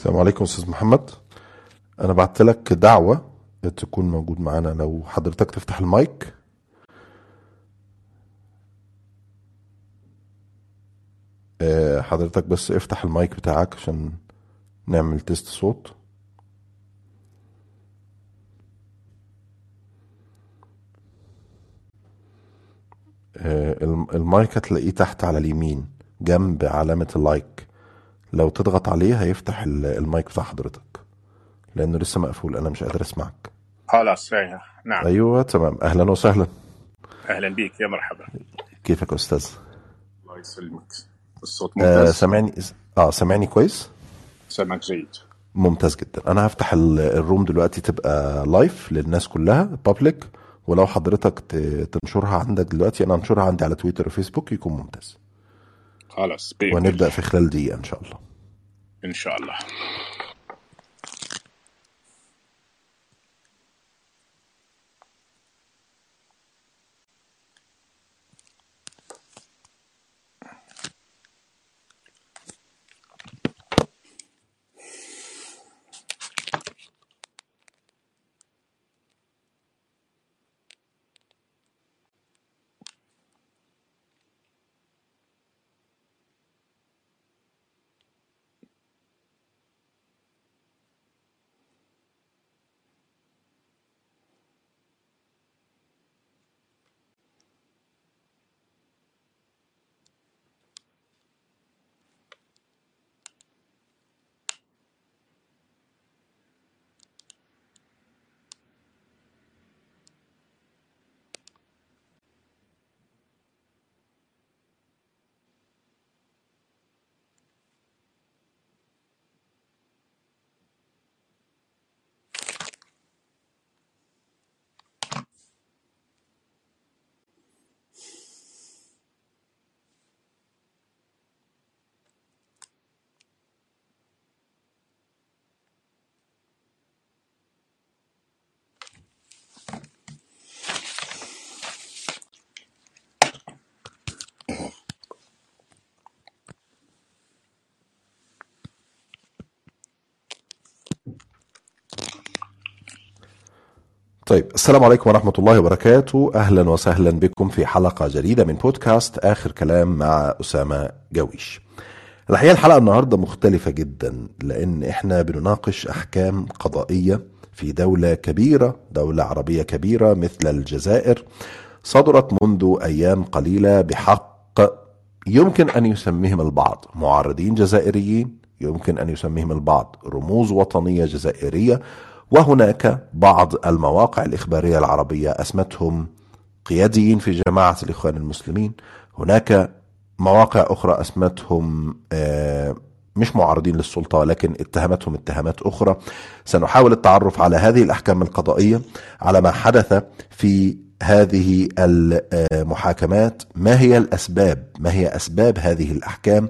السلام عليكم أستاذ محمد. أنا بعت لك دعوة تكون موجود معانا لو حضرتك تفتح المايك. آه، حضرتك بس افتح المايك بتاعك عشان نعمل test صوت. آه، الم- المايك هتلاقيه تحت على اليمين جنب علامة ال like. لو تضغط عليه هيفتح ال- المايك بتاع حضرتك. لأنه لسه مقفول أنا مش قادر أسمعك. خلاص إيه، نعم. أيوه تمام. أهلا وسهلا. أهلا بك يا مرحبا. كيفك يا أستاذ؟ الله يسلمك. الصوت آه ممتاز. سامعني؟ آه سامعني كويس؟ سمعك جيد. ممتاز جدا. أنا هفتح ال- ال room دلوقتي تبقى live للناس كلها public ولو حضرتك تنشرها عندك دلوقتي أنا أنشرها عندي على تويتر وفيسبوك يكون ممتاز. خلاص ونبدأ في خلال دقيقة إن شاء الله. إن شاء الله. طيب السلام عليكم ورحمة الله وبركاته. أهلا وسهلا بكم في حلقة جديدة من بودكاست آخر كلام مع أسامة جويش. الحقيقة الحلقة النهاردة مختلفة جدا لأن إحنا بنناقش أحكام قضائية في دولة كبيرة دولة عربية كبيرة مثل الجزائر صدرت منذ أيام قليلة بحق يمكن أن يسميهم البعض معارضين جزائريين يمكن أن يسميهم البعض رموز وطنية جزائرية وهناك بعض المواقع الإخبارية العربية أسمتهم قياديين في جماعة الإخوان المسلمين. هناك مواقع أخرى أسمتهم آه، مش معارضين للسلطة ولكن اتهمتهم اتهامات أخرى. سنحاول التعرف على هذه الأحكام القضائية على ما حدث في هذه المحاكمات ما هي الأسباب؟ ما هي أسباب هذه الأحكام؟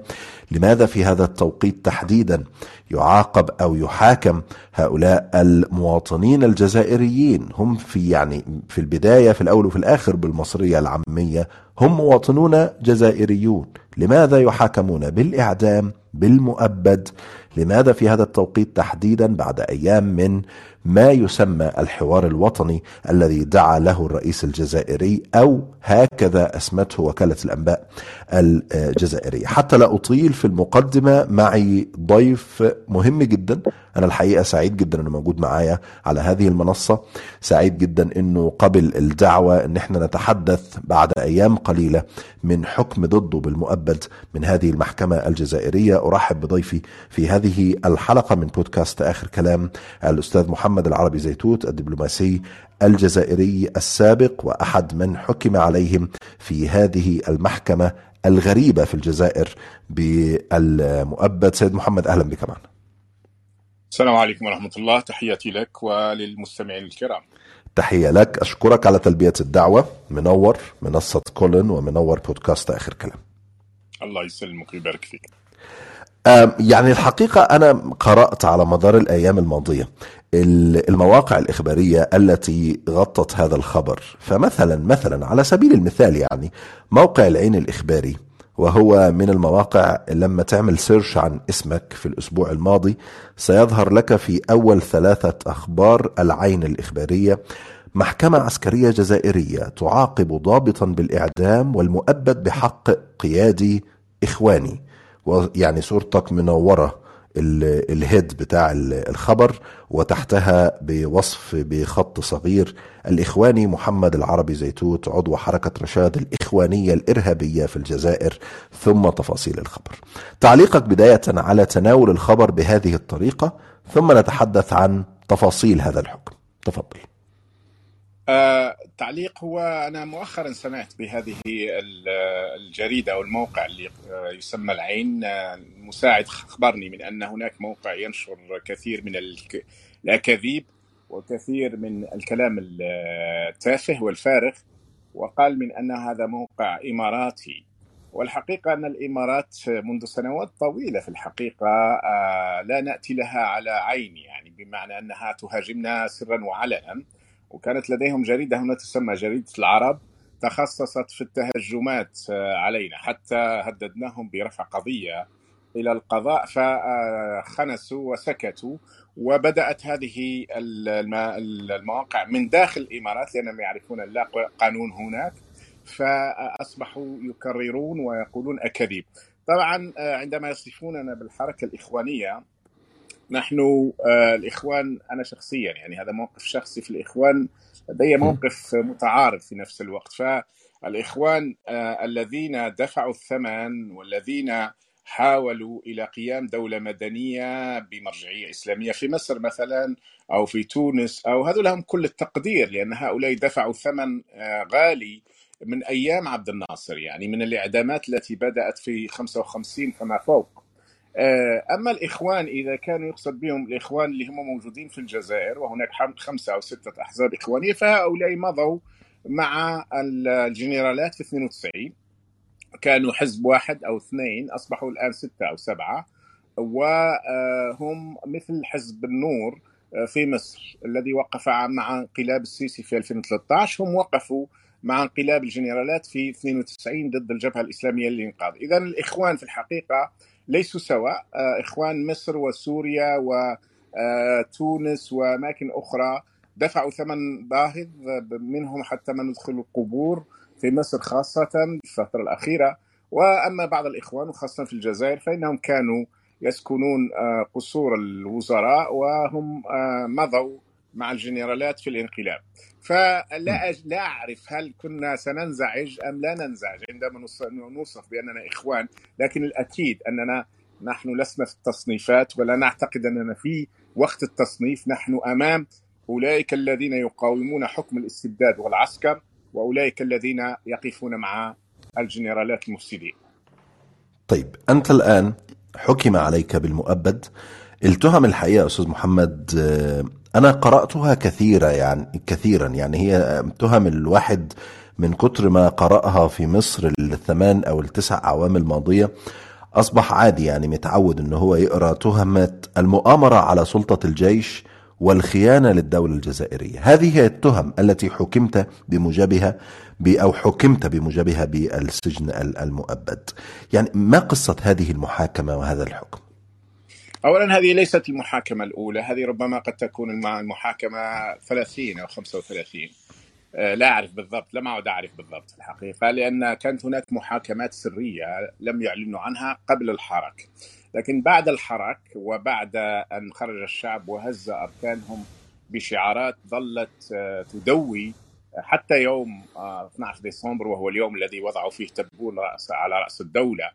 لماذا في هذا التوقيت تحديدا يعاقب أو يحاكم هؤلاء المواطنين الجزائريين؟ هم في يعني في البداية في الأول وفي الآخر بالمصرية العامية هم مواطنون جزائريون. لماذا يحاكمون؟ بالإعدام بالمؤبد. لماذا في هذا التوقيت تحديدا بعد أيام من ما يسمى الحوار الوطني الذي دعا له الرئيس الجزائري أو هكذا أسمته وكالة الأنباء الجزائرية. حتى لا أطيل في المقدمة معي ضيف مهم جدا. أنا الحقيقة سعيد جدا أنه موجود معايا على هذه المنصة. سعيد جدا أنه قبل الدعوة أن إحنا نتحدث بعد أيام قليلة من حكم ضده بالمؤبد من هذه المحكمة الجزائرية. أرحب بضيفي في هذه الحلقة من بودكاست آخر كلام الأستاذ محمد العربي زيتوت الدبلوماسي الجزائري السابق وأحد من حكم عليهم في هذه المحكمة الغريبة في الجزائر بالمؤبد. سيد محمد أهلا بك معنا. السلام عليكم ورحمة الله. تحياتي لك وللمستمعين الكرام. تحية لك. أشكرك على تلبية الدعوة. منور منصة كولن ومنور بودكاست آخر كلام. الله يسلمك ويبارك فيك. يعني الحقيقة أنا قرأت على مدار الأيام الماضية ال- المواقع الإخبارية التي غطت هذا الخبر. فمثلا مثلا على سبيل المثال يعني موقع العين الإخباري وهو من المواقع لما تعمل سيرش عن اسمك في الأسبوع الماضي سيظهر لك في أول ثلاثة أخبار العين الإخبارية. محكمة عسكرية جزائرية تعاقب ضابطا بالإعدام والمؤبد بحق قيادي إخواني. ويعني صورتك منورة ال- الهيد بتاع ال- الخبر وتحتها بوصف بخط صغير الإخواني محمد العربي زيتوت عضو حركة رشاد الإخوانية الإرهابية في الجزائر ثم تفاصيل الخبر. تعليقك بداية على تناول الخبر بهذه الطريقة ثم نتحدث عن تفاصيل هذا الحكم. تفضل. آه، تعليق هو أنا مؤخرا سمعت بهذه ال- الجريدة أو الموقع اللي آه، يسمى العين. آه، المساعد أخبرني من أن هناك موقع ينشر كثير من الأكاذيب وكثير من الكلام التافه والفارغ وقال من أن هذا موقع إماراتي. والحقيقة أن الإمارات منذ سنوات طويلة في الحقيقة آه، لا نأتي لها على عين يعني بمعنى أنها تهاجمنا سرا وعلنا. وكانت لديهم جريدة هنا تسمى جريدة العرب تخصصت في التهجمات آه، علينا حتى هددناهم برفع قضية إلى القضاء فخنسوا وسكتوا وبدأت هذه الم- المواقع من داخل الإمارات لأنهم يعرفون لا قانون هناك فأصبحوا يكررون ويقولون أكاذيب. طبعا آه، عندما يصفوننا بالحركة الإخوانية نحن آه، الإخوان أنا شخصيا يعني هذا موقف شخصي في الإخوان لدي موقف متعارض في نفس الوقت. فالإخوان آه، الذين دفعوا الثمن والذين حاولوا إلى قيام دولة مدنية بمرجعية إسلامية في مصر مثلا أو في تونس أو هذول لهم كل التقدير لأن هؤلاء دفعوا ثمن آه، غالي من أيام عبد الناصر يعني من الإعدامات التي بدأت في 55 فما فوق. أما الإخوان إذا كانوا يقصد بهم الإخوان اللي هم موجودين في الجزائر وهناك حم- خمسة أو ستة أحزاب إخوانية فهؤلاء مضوا مع الجنرالات في 92 كانوا حزب واحد أو اثنين أصبحوا الآن ستة أو سبعة وهم مثل حزب النور في مصر الذي وقف مع انقلاب السيسي في 2013 هم وقفوا مع انقلاب الجنرالات في 92 ضد الجبهة الإسلامية للإنقاذ، اذا الإخوان في الحقيقة ليسوا سواء، آه، إخوان مصر وسوريا وتونس وأماكن أخرى. دفعوا ثمن باهظ منهم حتى من ندخلوا القبور في مصر خاصة في الفترة الأخيرة، وأما بعض الإخوان وخاصة في الجزائر فإنهم كانوا يسكنون آه، قصور الوزراء وهم آه، مضوا مع الجنرالات في الانقلاب. فلا أج... لا أعرف هل كنا سننزعج أم لا ننزعج. عندما نص- نوصف بأننا إخوان لكن الأكيد أننا نحن لسنا في التصنيفات ولا نعتقد أننا في وقت التصنيف. نحن أمام أولئك الذين يقاومون حكم الاستبداد والعسكر وأولئك الذين يقفون مع الجنرالات المفسدين. طيب أنت الآن حكم عليك بالمؤبد. التهم الحقيقة أستاذ محمد آه، أنا قرأتها كثيرة يعني كثيرا يعني هي تهم الواحد من كتر ما قرأها في مصر الثمان أو التسع أعوام الماضية أصبح عادي يعني متعود أنه هو يقرأ تهمة المؤامرة على سلطة الجيش والخيانة للدولة الجزائرية. هذه هي التهم التي حكمت بموجبها أو حكمت بموجبها بالسجن ال- المؤبد. يعني ما قصة هذه المحاكمة وهذا الحكم؟ اولا هذه ليست المحاكمة الأولى هذه ربما قد تكون الم- المحاكمة 30 أو 35 آه، لا أعرف بالضبط لم اعد أعرف بالضبط في الحقيقة لأن كانت هناك محاكمات سرية لم يعلنوا عنها قبل الحرك. لكن بعد الحرك وبعد أن خرج الشعب وهز أركانهم بشعارات ظلت آه، تدوي حتى يوم آه، 12 ديسمبر وهو اليوم الذي وضعوا فيه تبول على رأس الدولة.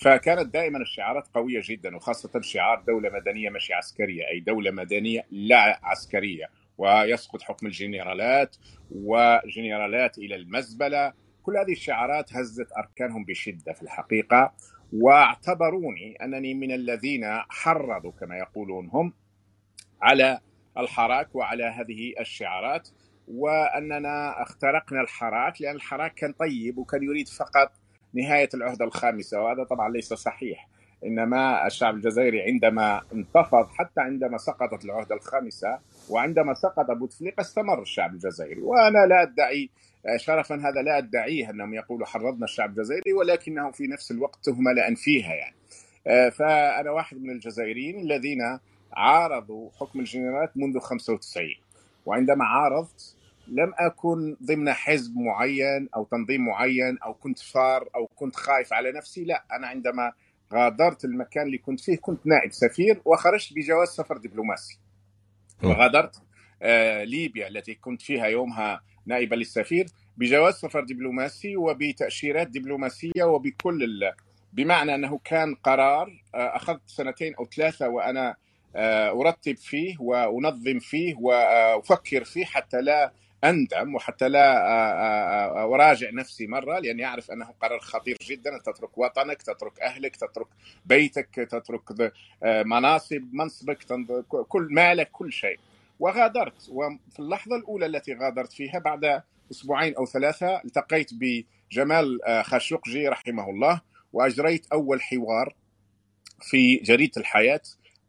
فكانت دائما الشعارات قوية جدا وخاصة شعار دولة مدنية مش عسكرية أي دولة مدنية لا عسكرية. ويسقط حكم الجنرالات وجنرالات إلى المزبلة. كل هذه الشعارات هزت أركانهم بشدة في الحقيقة. واعتبروني أنني من الذين حرضوا كما يقولون هم على الحراك وعلى هذه الشعارات. وأننا اخترقنا الحراك لأن الحراك كان طيب وكان يريد فقط نهاية العهده الخامسة وهذا طبعا ليس صحيح. إنما الشعب الجزائري عندما انتفض حتى عندما سقطت العهده الخامسة وعندما سقط بوتفليقه استمر الشعب الجزائري. وأنا لا أدعي شرفا هذا لا أدعيه أنهم يقولوا حرضنا الشعب الجزائري ولكنه في نفس الوقت تهمه لا انفيها يعني. فأنا واحد من الجزائريين الذين عارضوا حكم الجنرالات منذ 95 وعندما عارضت لم أكن ضمن حزب معين أو تنظيم معين أو كنت فار أو كنت خايف على نفسي لا أنا عندما غادرت المكان اللي كنت فيه كنت نائب سفير وخرجت بجواز سفر دبلوماسي. وغادرت آه ليبيا التي كنت فيها يومها نائبا للسفير بجواز سفر دبلوماسي وبتأشيرات دبلوماسية وبكل ال... بمعنى أنه كان قرار آه أخذت سنتين أو ثلاثة وأنا آه أرتب فيه وأنظم فيه وأفكر فيه حتى لا أندم وحتى لا أراجع نفسي مرة لأني أعرف أنه قرار خطير جدا. ان تترك وطنك تترك أهلك تترك بيتك تترك مناصب منصبك كل مالك كل شيء. وغادرت. وفي اللحظة الأولى التي غادرت فيها بعد أسبوعين أو ثلاثة التقيت بجمال خاشقجي رحمه الله وأجريت أول حوار في جريدة الحياة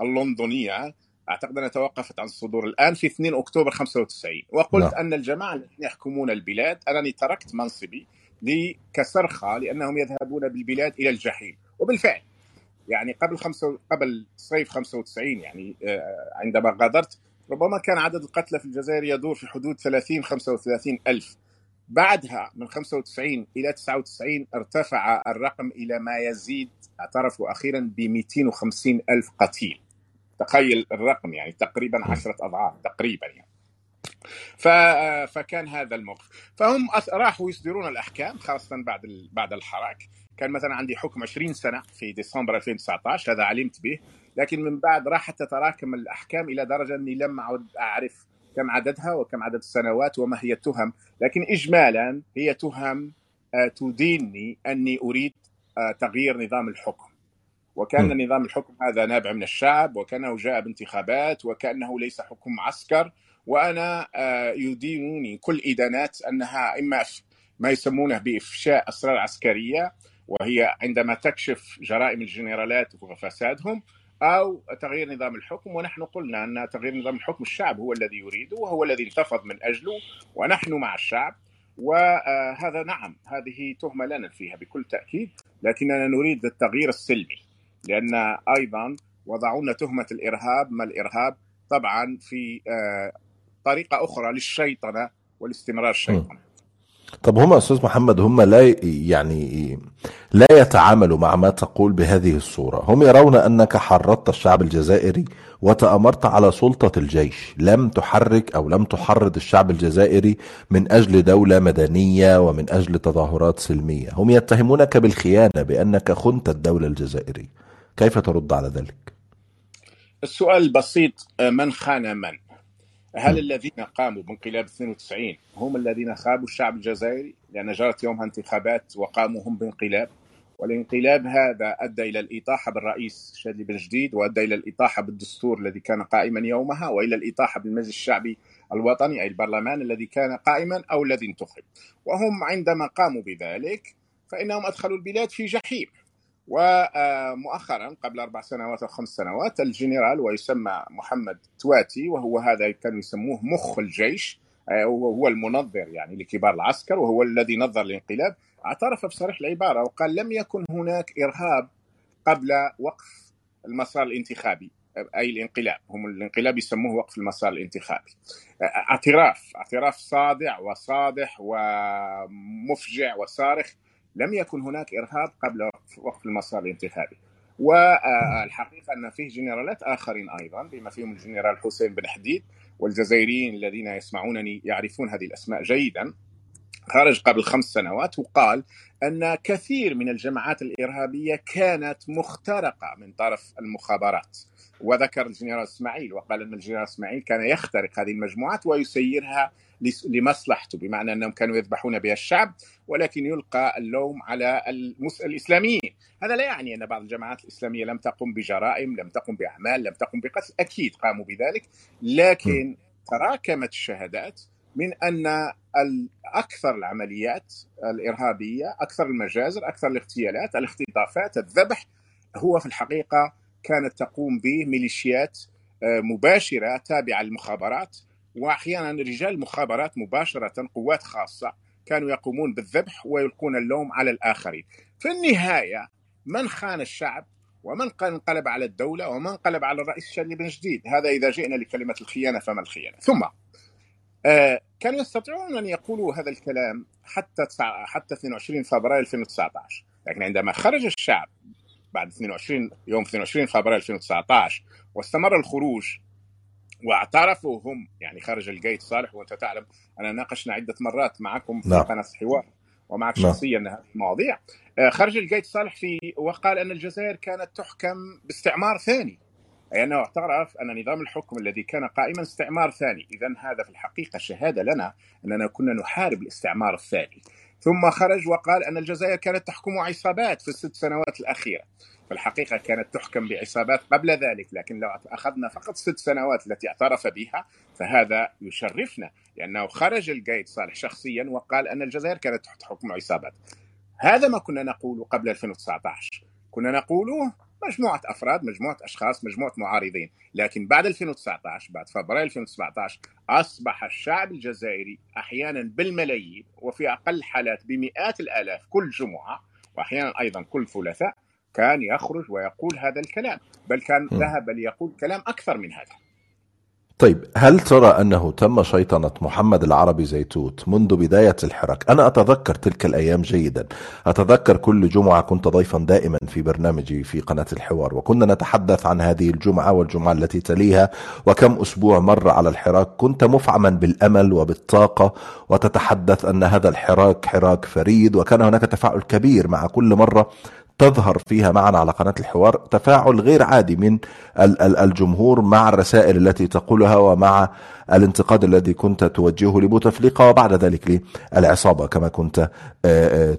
اللندنية. أعتقد أنها توقفت عن الصدور الآن في 2 أكتوبر 95 وقلت لا. أن الجماعة الذين يحكمون البلاد أنني تركت منصبي كسرخه لأنهم يذهبون بالبلاد إلى الجحيم. وبالفعل يعني قبل خمسة قبل صيف 95 يعني عندما غادرت ربما كان عدد القتلى في الجزائر يدور في حدود 30 35 ألف. بعدها من 95 إلى 99 ارتفع الرقم إلى ما يزيد اعترفوا أخيرا ب 250 ألف قتيل. تخيل الرقم يعني تقريبا عشرة أضعاف تقريبا يعني. فكان هذا الموقف. فهم راحوا يصدرون الأحكام خاصة بعد بعد الحراك. كان مثلا عندي حكم 20 سنة في ديسمبر 2019 هذا علمت به. لكن من بعد راحت تتراكم الأحكام إلى درجة أني لم أعد أعرف كم عددها وكم عدد السنوات وما هي التهم. لكن إجمالا هي تهم تدينني أني أريد تغيير نظام الحكم. وكان م. نظام الحكم هذا نابع من الشعب وكانه جاء بانتخابات وكأنه ليس حكم معسكر وأنا يدينوني كل إدانات أنها إما ما يسمونه بإفشاء أسرار عسكرية وهي عندما تكشف جرائم الجنرالات وفسادهم أو تغيير نظام الحكم ونحن قلنا أن تغيير نظام الحكم الشعب هو الذي يريده وهو الذي انتفض من أجله ونحن مع الشعب وهذا نعم هذه تهمة لا ننفيها بكل تأكيد لكننا نريد التغيير السلمي لأن أيضا وضعونا تهمة الإرهاب ما الإرهاب؟ طبعا في طريقة أخرى للشيطنة والاستمرار الشيطنة. طب هم أستاذ محمد هم لا يعني لا يتعاملوا مع ما تقول بهذه الصورة. هم يرون أنك حرضت الشعب الجزائري وتأمرت على سلطة الجيش. لم تحرك أو لم تحرض الشعب الجزائري من أجل دولة مدنية ومن أجل تظاهرات سلمية. هم يتهمونك بالخيانة بأنك خنت الدولة الجزائرية. كيف ترد على ذلك؟ السؤال البسيط من خان من؟ هل م. الذين قاموا بانقلاب 92 هم الذين خابوا الشعب الجزائري؟ لأن جرت يومها انتخابات وقاموا هم بانقلاب. والانقلاب هذا أدى إلى الإطاحة بالرئيس شادي بن جديد وأدى إلى الإطاحة بالدستور الذي كان قائما يومها وإلى الإطاحة بالمجلس الشعبي الوطني أي البرلمان الذي كان قائما أو الذي انتخب. وهم عندما قاموا بذلك فإنهم أدخلوا البلاد في جحيم. ومؤخرا قبل أربع سنوات أو خمس سنوات الجنرال ويسمى محمد تواتي وهو هذا كانوا يسموه مخ الجيش وهو المنظر يعني لكبار العسكر وهو الذي نظر الانقلاب اعترف بصريح العبارة وقال لم يكن هناك إرهاب قبل وقف المسار الانتخابي أي الانقلاب. هم الانقلاب يسموه وقف المسار الانتخابي. اعتراف اعتراف صادع وصادح ومفجع وصارخ لم يكن هناك إرهاب قبل وقف المسار الانتخابي. والحقيقة أن فيه جنرالات آخرين أيضا بما فيهم الجنرال حسين بن حديد والجزائريين الذين يسمعونني يعرفون هذه الأسماء جيدا. خرج قبل خمس سنوات وقال أن كثير من الجماعات الإرهابية كانت مخترقة من طرف المخابرات. وذكر الجنرال إسماعيل وقال أن الجنرال إسماعيل كان يخترق هذه المجموعات ويسيرها لمصلحته بمعنى أنهم كانوا يذبحون بها الشعب ولكن يلقى اللوم على الإسلاميين. هذا لا يعني أن بعض الجماعات الإسلامية لم تقم بجرائم لم تقم بأعمال لم تقم بقتل أكيد قاموا بذلك. لكن تراكمت الشهادات من أن أكثر العمليات الإرهابية أكثر المجازر أكثر الاغتيالات الاختطافات الذبح هو في الحقيقة كانت تقوم به ميليشيات مباشرة تابعة للمخابرات وأحيانا رجال المخابرات مباشرة قوات خاصة كانوا يقومون بالذبح ويلقون اللوم على الآخرين. في النهاية من خان الشعب ومن انقلب على الدولة ومن انقلب على الرئيس شادي بن جديد، هذا إذا جئنا لكلمة الخيانة فما الخيانة؟ ثم آه كانوا يستطيعون أن يقولوا هذا الكلام حتى حتى 22 فبراير 2019 لكن عندما خرج الشعب بعد 22 يوم 22 فبراير 2019 واستمر الخروج واعترفوا هم يعني خرج القايد صالح وانت تعلم أنا ناقشنا عدة مرات معكم في نعم. قناة الحوار ومعك نعم. شخصيا هذه المواضيع خرج القايد صالح في وقال أن الجزائر كانت تحكم باستعمار ثاني أي أنه اعترف أن نظام الحكم الذي كان قائما استعمار ثاني، اذا هذا في الحقيقة شهادة لنا أننا كنا نحارب الاستعمار الثاني. ثم خرج وقال أن الجزائر كانت تحكم عصابات في الست سنوات الأخيرة. في الحقيقة كانت تحكم بعصابات قبل ذلك، لكن لو أخذنا فقط ست سنوات التي اعترف بها فهذا يشرفنا لأنه خرج القايد صالح شخصيا وقال أن الجزائر كانت تحت حكم عصابات. هذا ما كنا نقوله قبل 2019 كنا نقوله مجموعة أفراد مجموعة أشخاص مجموعة معارضين. لكن بعد 2019 بعد فبراير 2019 أصبح الشعب الجزائري أحيانا بالملايين وفي أقل الحالات بمئات الآلاف كل جمعة وأحيانا أيضا كل ثلاثاء كان يخرج ويقول هذا الكلام. بل كان ذهب ليقول كلام أكثر من هذا. طيب هل ترى أنه تم شيطنة محمد العربي زيتوت منذ بداية الحراك أنا أتذكر تلك الأيام جيدا. أتذكر كل جمعة كنت ضيفا دائما في برنامجي في قناة الحوار وكنا نتحدث عن هذه الجمعة والجمعة التي تليها وكم أسبوع مر على الحراك. كنت مفعما بالأمل وبالطاقة وتتحدث أن هذا الحراك حراك فريد وكان هناك تفاعل كبير مع كل مرة تظهر فيها معنا على قناة الحوار تفاعل غير عادي من الجمهور مع الرسائل التي تقولها ومع الانتقاد الذي كنت توجهه لبوتفليقة وبعد ذلك للعصابة كما كنت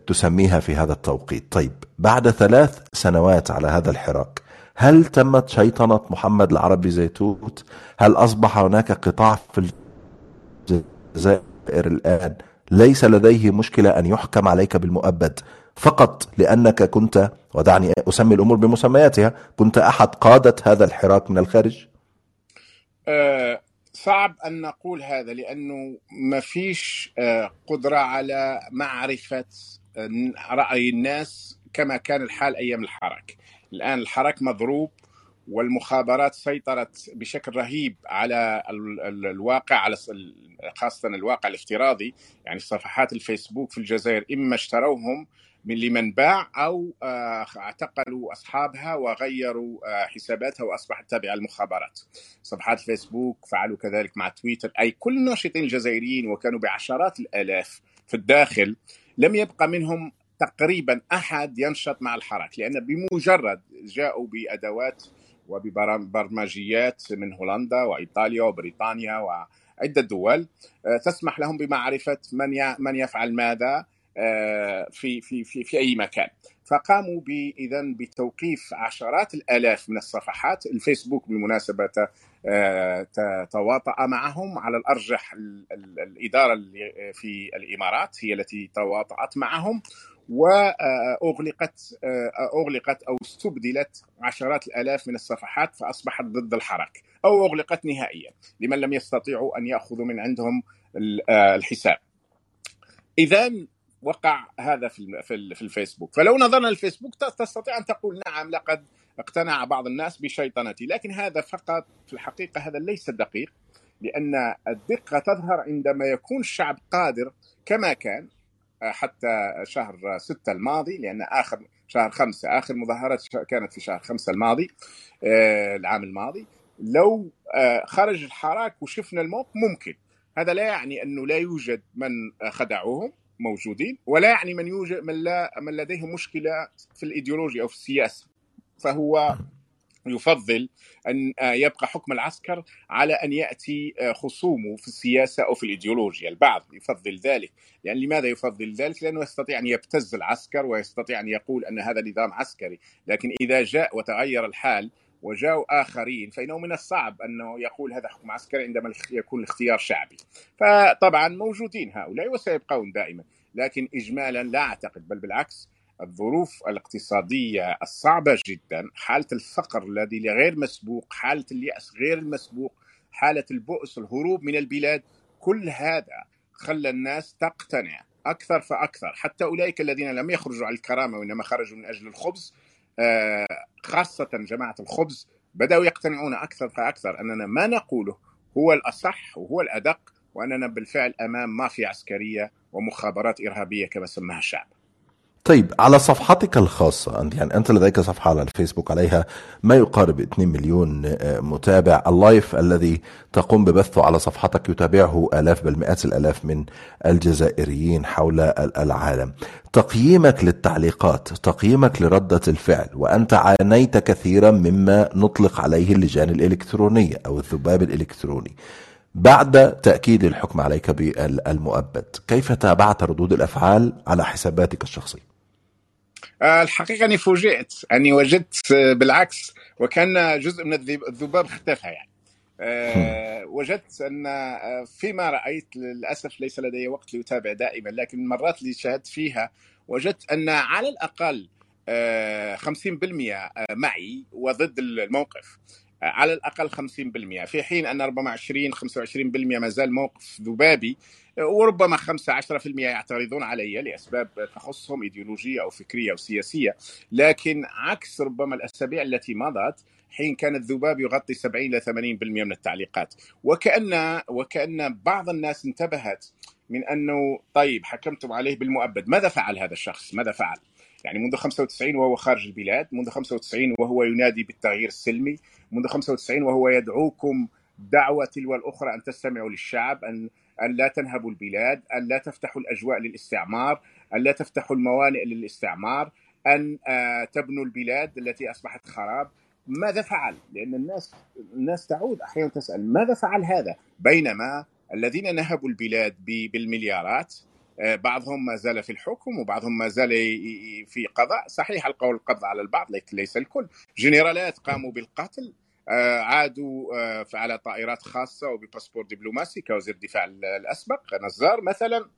تسميها في هذا التوقيت. طيب بعد ثلاث سنوات على هذا الحراك هل تمت شيطنة محمد العربي زيتوت؟ هل أصبح هناك قطاع في الجزائر الآن؟ ليس لديه مشكلة أن يحكم عليك بالمؤبد. فقط لأنك كنت ودعني أسمي الأمور بمسمياتها كنت أحد قادة هذا الحراك من الخارج؟ أه صعب أن نقول هذا لأنه ما فيش أه قدرة على معرفة رأي الناس كما كان الحال أيام الحراك. الآن الحراك مضروب والمخابرات سيطرت بشكل رهيب على الواقع على خاصة الواقع الافتراضي. يعني صفحات الفيسبوك في الجزائر إما اشتروهم من لمن باع أو اعتقلوا أصحابها وغيروا حساباتها وأصبحت تابعة للمخابرات. صفحات الفيسبوك فعلوا كذلك مع تويتر أي كل الناشطين الجزائريين وكانوا بعشرات الآلاف في الداخل لم يبقى منهم تقريبا أحد ينشط مع الحراك لأن بمجرد جاءوا بأدوات وببرمجيات من هولندا وإيطاليا وبريطانيا وعدة دول تسمح لهم بمعرفة من من يفعل ماذا في في في في أي مكان. فقاموا اذا بتوقيف عشرات الآلاف من الصفحات. الفيسبوك بالمناسبة تواطأ معهم على الأرجح الإدارة في الإمارات هي التي تواطأت معهم. واغلقت أغلقت أو استبدلت عشرات الآلاف من الصفحات فأصبحت ضد الحراك أو أغلقت نهائيا لمن لم يستطيعوا أن يأخذوا من عندهم الحساب. اذا وقع هذا في في الفيسبوك. فلو نظرنا للفيسبوك تستطيع أن تقول نعم لقد اقتنع بعض الناس بشيطنتي. لكن هذا فقط في الحقيقة هذا ليس دقيق لأن الدقة تظهر عندما يكون الشعب قادر كما كان حتى شهر ستة الماضي لأن آخر شهر خمسة آخر مظاهرات كانت في شهر خمسة الماضي العام الماضي. لو خرج الحراك وشفنا الموقف ممكن. هذا لا يعني أنه لا يوجد من خدعوهم. موجودين ولا يعني من يوجد من لا من لديه مشكلة في الايديولوجيا أو في السياسة. فهو يفضل أن يبقى حكم العسكر على أن يأتي خصومه في السياسة أو في الإيديولوجيا، البعض يفضل ذلك، يعني لماذا يفضل ذلك؟ لأنه يستطيع أن يبتز العسكر ويستطيع أن يقول أن هذا نظام عسكري، لكن إذا جاء وتغير الحال وجاءوا آخرين فإنه من الصعب أنه يقول هذا حكم عسكري عندما يكون الاختيار شعبي. فطبعا موجودين هؤلاء وسيبقون دائما لكن إجمالا لا أعتقد بل بالعكس الظروف الاقتصادية الصعبة جدا حالة الفقر الذي غير مسبوق حالة اليأس غير المسبوق حالة البؤس الهروب من البلاد كل هذا خلى الناس تقتنع أكثر فأكثر. حتى أولئك الذين لم يخرجوا على الكرامة وإنما خرجوا من أجل الخبز خاصة جماعة الخبز بدأوا يقتنعون أكثر فأكثر أننا ما نقوله هو الأصح وهو الأدق وأننا بالفعل أمام مافيا عسكرية ومخابرات إرهابية كما سماها الشعب. طيب على صفحتك الخاصة يعني أنت لديك صفحة على الفيسبوك عليها ما يقارب 2 مليون آه، متابع. اللايف الذي تقوم ببثه على صفحتك يتابعه آلاف بل مئات الآلاف من الجزائريين حول العالم. تقييمك للتعليقات تقييمك لردة الفعل وأنت عانيت كثيرا مما نطلق عليه اللجان الإلكترونية أو الذباب الإلكتروني. بعد تأكيد الحكم عليك بالمؤبد كيف تابعت ردود الأفعال على حساباتك الشخصية؟ آه، الحقيقة أني فوجئت أني وجدت آه، بالعكس وكان جزء من الذباب اختفى يعني. أه وجدت أن آه، فيما رأيت للأسف ليس لدي وقت لاتابع دائما لكن المرات اللي شاهدت فيها وجدت أن على الأقل 50% معي وضد الموقف. على الأقل 50% في حين أن ربما 20 25% ما زال موقف ذبابي وربما 5 10% يعترضون علي لأسباب تخصهم إيديولوجية أو فكرية أو سياسية. لكن عكس ربما الأسابيع التي مضت حين كان الذباب يغطي 70 إلى 80% من التعليقات. وكأن وكأن بعض الناس انتبهت من أنه طيب حكمتم عليه بالمؤبد. ماذا فعل هذا الشخص؟ ماذا فعل؟ يعني منذ 95 وهو خارج البلاد منذ 95 وهو ينادي بالتغيير السلمي منذ 95 وهو يدعوكم دعوة تلو الأخرى أن تستمعوا للشعب أن أن لا تنهبوا البلاد أن لا تفتحوا الأجواء للاستعمار أن لا تفتحوا الموانئ للاستعمار أن آه، تبنوا البلاد التي أصبحت خراب ماذا فعل؟ لأن الناس الناس تعود أحيانا تسأل ماذا فعل هذا؟ بينما الذين نهبوا البلاد بالمليارات بعضهم ما زال في الحكم وبعضهم ما زال في قضاء. صحيح القول القبض على البعض لكن ليس الكل. جنرالات قاموا بالقتل آه، عادوا آه، على طائرات خاصة وبباسبور دبلوماسي كوزير الدفاع الأسبق. نزار مثلا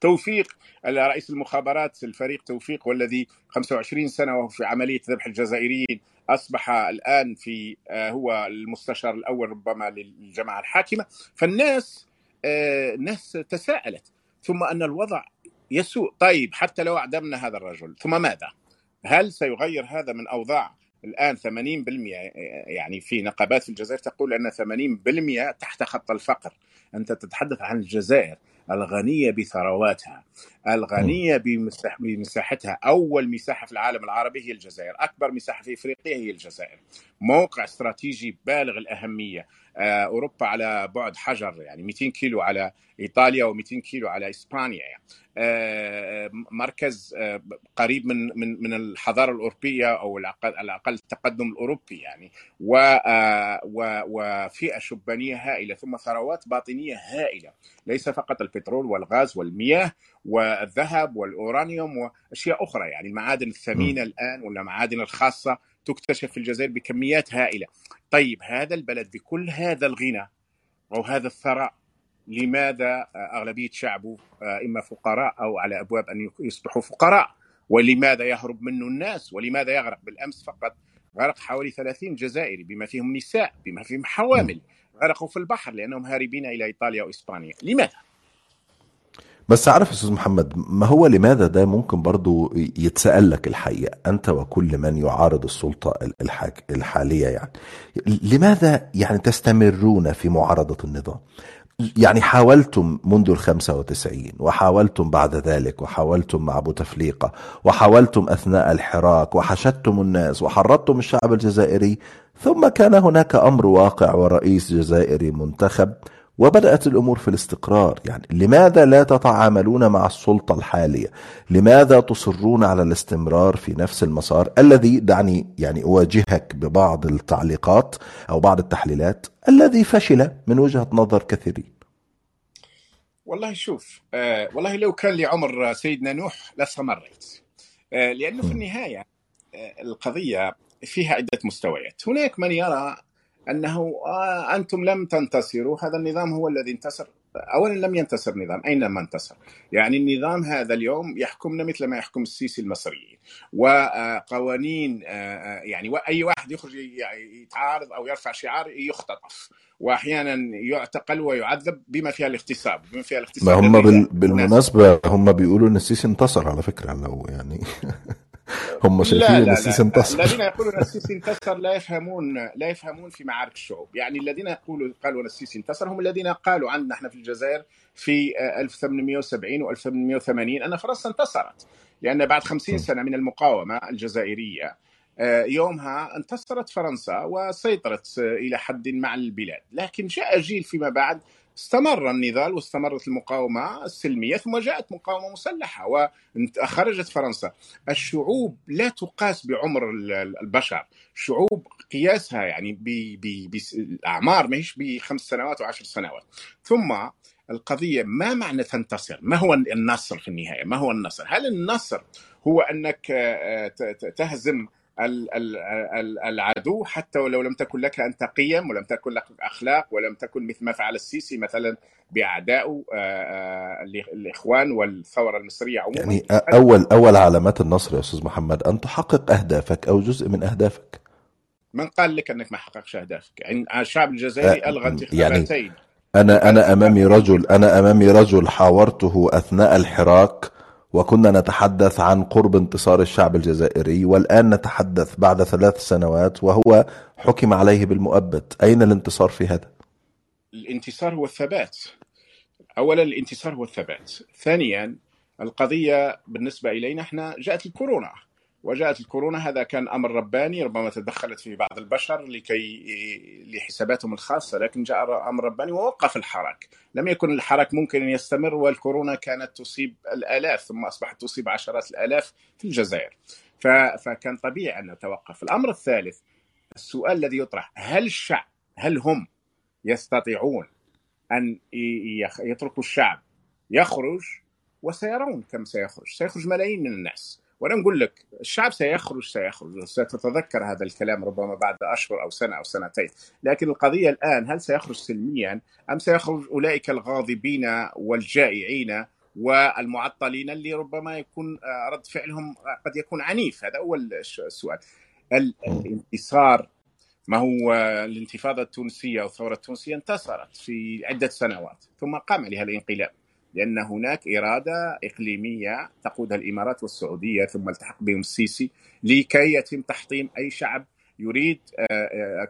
توفيق رئيس المخابرات الفريق توفيق والذي 25 سنة وهو في عملية ذبح الجزائريين أصبح الآن في هو المستشار الأول ربما للجماعة الحاكمة. فالناس الناس تساءلت. ثم أن الوضع يسوء. طيب حتى لو أعدمنا هذا الرجل ثم ماذا؟ هل سيغير هذا من أوضاع؟ الآن 80% يعني في نقابات في الجزائر تقول أن 80% تحت خط الفقر. أنت تتحدث عن الجزائر الغنية بثرواتها. الغنية بمساحتها. أول مساحة في العالم العربي هي الجزائر. أكبر مساحة في إفريقيا هي الجزائر. موقع استراتيجي بالغ الأهمية. آه، أوروبا على بعد حجر يعني 200 كيلو على إيطاليا و200 كيلو على إسبانيا. يعني. مركز آه، قريب من من من الحضارة الأوروبية أو على الأقل التقدم الأوروبي يعني. وفئة شبانية هائلة ثم ثروات باطنية هائلة. ليس فقط البترول والغاز والمياه والذهب والأورانيوم وأشياء أخرى. يعني المعادن الثمينة الآن والمعادن الخاصة تكتشف في الجزائر بكميات هائلة. طيب هذا البلد بكل هذا الغنى أو هذا الثراء لماذا أغلبية شعبه إما فقراء أو على أبواب أن يصبحوا فقراء؟ ولماذا يهرب منه الناس؟ ولماذا يغرق؟ بالأمس فقط غرق حوالي 30 جزائري بما فيهم نساء بما فيهم حوامل غرقوا في البحر لأنهم هاربين إلى إيطاليا وإسبانيا. لماذا؟ بس عارف أستاذ محمد ما هو لماذا ده ممكن برضو يتسأل لك الحقيقة؟ أنت وكل من يعارض السلطة الحالية يعني. لماذا يعني تستمرون في معارضة النظام؟ يعني حاولتم منذ الخمسة وتسعين وحاولتم بعد ذلك وحاولتم مع بوتفليقة وحاولتم أثناء الحراك وحشدتم الناس وحرضتم الشعب الجزائري ثم كان هناك أمر واقع ورئيس جزائري منتخب وبدأت الأمور في الاستقرار. يعني لماذا لا تتعاملون مع السلطة الحالية؟ لماذا تصرون على الاستمرار في نفس المسار الذي دعني يعني أواجهك ببعض التعليقات أو بعض التحليلات الذي فشل من وجهة نظر كثيرين؟ والله شوف آه والله لو كان لي عمر سيدنا نوح لاستمريت آه لأنه في النهاية آه القضية فيها عدة مستويات. هناك من يرى أنه آه أنتم لم تنتصروا هذا النظام هو الذي انتصر. اولا لم ينتصر نظام اينما انتصر؟ يعني النظام هذا اليوم يحكمنا مثل ما يحكم السيسي المصريين. وقوانين يعني اي واحد يخرج يتعارض أو يرفع شعار يختطف. واحيانا يعتقل ويعذب بما فيها الاغتصاب بما فيها الاغتصاب ما هم بال... بالمناسبة هم بيقولوا إن السيسي انتصر على فكرة لو يعني هم شايفين إن السيسي انتصر. الذين يقولون السيسي انتصر لا يفهمون لا يفهمون في معارك الشعوب يعني الذين يقولوا قالوا إن السيسي انتصر هم الذين قالوا عندنا إحنا في الجزائر في 1870 و 1880 أن فرنسا انتصرت. لأن بعد 50 سنة من المقاومة الجزائرية يومها انتصرت فرنسا وسيطرت إلى حد مع البلاد. لكن جاء جيل فيما بعد استمر النضال واستمرت المقاومة السلمية ثم جاءت مقاومة مسلحة وخرجت فرنسا. الشعوب لا تقاس بعمر البشر. شعوب قياسها يعني بالأعمار ماهيش بخمس سنوات وعشر سنوات. ثم القضية ما معنى تنتصر؟ ما هو النصر في النهاية؟ ما هو النصر؟ هل النصر هو أنك تهزم العدو حتى ولو لم تكن لك انت قيم ولم تكن لك أخلاق ولم تكن مثل ما فعل السيسي مثلا بأعدائه الاخوان والثورة المصرية عموما. يعني أول أول علامات النصر يا أستاذ محمد أن تحقق أهدافك أو جزء من أهدافك. من قال لك أنك ما حققش أهدافك؟ يعني الشعب الجزائري ألغى انتخاباتين. يعني أنا أنا أمامي رجل أنا أمامي رجل حاورته أثناء الحراك وكنا نتحدث عن قرب انتصار الشعب الجزائري والآن نتحدث بعد ثلاث سنوات وهو حكم عليه بالمؤبد. أين الانتصار في هذا؟ الانتصار هو الثبات. أولا الانتصار هو الثبات. ثانيا القضية بالنسبة إلينا إحنا جاءت الكورونا. وجاءت الكورونا هذا كان أمر رباني ربما تدخلت فيه بعض البشر لكي لحساباتهم الخاصة لكن جاء أمر رباني ووقف الحراك. لم يكن الحراك ممكن أن يستمر والكورونا كانت تصيب الآلاف ثم أصبحت تصيب عشرات الآلاف في الجزائر. فكان طبيعي أن نتوقف. الأمر الثالث السؤال الذي يطرح هل الشعب هل هم يستطيعون أن يتركوا الشعب يخرج؟ وسيرون كم سيخرج. سيخرج ملايين من الناس. وأنا نقول لك الشعب سيخرج سيخرج. ستتذكر هذا الكلام ربما بعد أشهر أو سنة أو سنتين. لكن القضية الآن هل سيخرج سلميا أم سيخرج أولئك الغاضبين والجائعين والمعطلين اللي ربما يكون رد فعلهم قد يكون عنيف؟ هذا أول السؤال الانتصار ما هو الانتفاضة التونسية أو الثورة التونسية انتصرت في عدة سنوات ثم قام عليها الانقلاب. لأن هناك إرادة إقليمية تقودها الإمارات والسعودية ثم التحق بهم السيسي لكي يتم تحطيم أي شعب يريد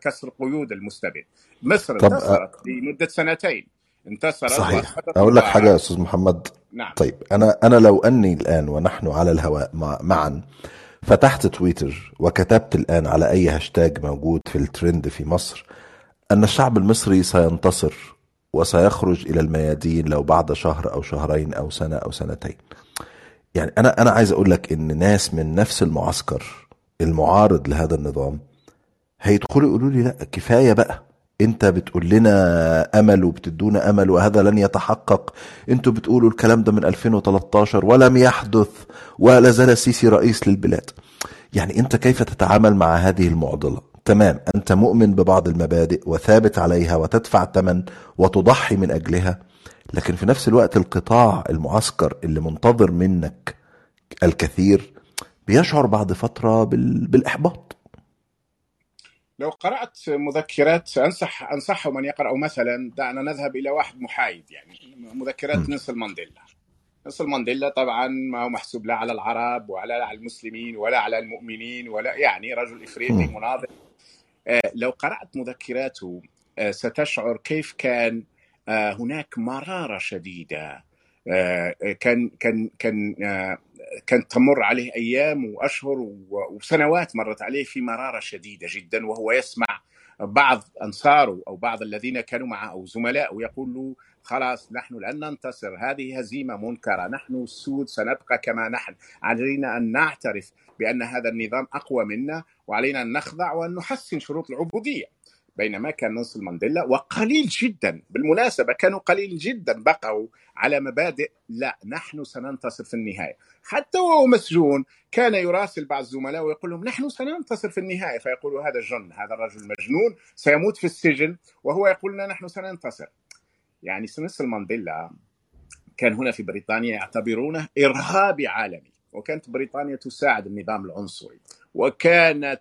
كسر قيود المستبد. مصر انتصرت لمدة سنتين. انتصرت صحيح. أقول لك حاجة يا أستاذ محمد. نعم. طيب أنا أنا لو أني الآن ونحن على الهواء مع معا فتحت تويتر وكتبت الآن على أي هاشتاج موجود في الترند في مصر أن الشعب المصري سينتصر وسيخرج إلى الميادين لو بعد شهر أو شهرين أو سنة أو سنتين. يعني أنا أنا عايز أقول لك إن ناس من نفس المعسكر المعارض لهذا النظام هيدخلوا يقولوا لي لا كفاية بقى. أنت بتقول لنا أمل وبتدونا أمل وهذا لن يتحقق. أنتوا بتقولوا الكلام ده من 2013 ولم يحدث ولا زال السيسي رئيس للبلاد. يعني أنت كيف تتعامل مع هذه المعضلة؟ تمام. أنت مؤمن ببعض المبادئ وثابت عليها وتدفع ثمن وتضحي من أجلها لكن في نفس الوقت القطاع المعسكر اللي منتظر منك الكثير بيشعر بعد فترة بالإحباط. لو قرأت مذكرات انصح أنصحهم أن يقرأوا مثلا دعنا نذهب إلى واحد محايد يعني مذكرات نيلسون مانديلا. نيلسون مانديلا طبعا ما هو محسوب لا على العرب ولا على المسلمين ولا على المؤمنين ولا يعني رجل إفريقي مناضل. لو قرأت مذكراته ستشعر كيف كان هناك مرارة شديدة. كان كان كان كانت تمر عليه أيام وأشهر وسنوات مرت عليه في مرارة شديدة جدا وهو يسمع بعض أنصاره أو بعض الذين كانوا معه أو زملائه يقول له خلاص نحن لن ننتصر هذه هزيمة منكرة نحن السود سنبقى كما نحن علينا أن نعترف بأن هذا النظام أقوى منا. وعلينا أن نخضع وأن نحسن شروط العبودية. بينما كان نيلسون مانديلا وقليل جدا بالمناسبة كانوا قليل جدا بقوا على مبادئ لا نحن سننتصر في النهاية. حتى وهو مسجون كان يراسل بعض الزملاء ويقول لهم نحن سننتصر في النهاية. فيقولوا هذا جن هذا الرجل مجنون سيموت في السجن. وهو يقول لنا نحن سننتصر. يعني نيلسون مانديلا كان هنا في بريطانيا يعتبرونه إرهابي عالمي. وكانت بريطانيا تساعد النظام العنصري. وكانت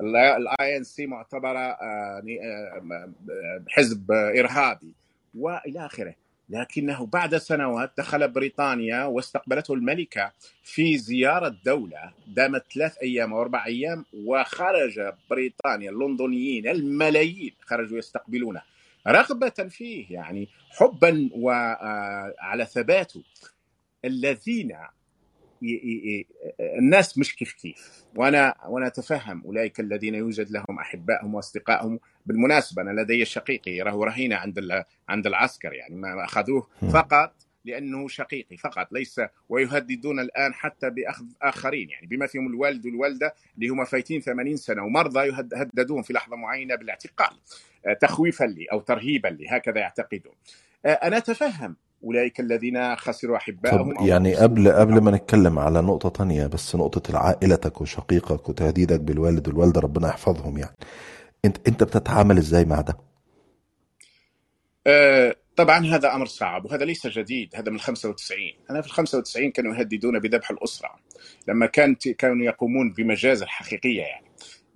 ال ANC معتبرة آه، آه، حزب إرهابي. وإلى آخره. لكنه بعد سنوات دخل بريطانيا واستقبلته الملكة في زيارة دولة دامت ثلاث أيام أو أربع أيام وخرج بريطانيا اللندنيين الملايين خرجوا يستقبلونه. رغبة فيه يعني حبا وعلى آه، ثباته. الذين الناس مش كيف كيف وأنا وأنا أتفهم أولئك الذين يوجد لهم أحبائهم وأصدقائهم. بالمناسبة أنا لدي شقيقي له رهينة عند عند العسكر يعني ما أخذوه فقط لأنه شقيقي فقط ليس ويهددون الآن حتى بأخذ آخرين يعني بما فيهم الوالد والوالدة اللي هم فايتين 80 سنة ومرضى يهددون في لحظة معينة بالاعتقال آه، تخويفا لي أو ترهيبا لي هكذا يعتقدون. آه، أنا أتفهم أولئك الذين خسروا احبائهم طب يعني قبل قبل ما نتكلم على نقطة تانية بس نقطة عائلتك وشقيقك وتهديدك بالوالد والوالدة ربنا يحفظهم يعني. انت أنت بتتعامل إزاي مع ده؟ أه طبعا هذا أمر صعب وهذا ليس جديد هذا من 95 أنا في ال 95 كانوا يهددون بذبح الأسرة لما كانت كانوا يقومون بمجازر حقيقيه يعني.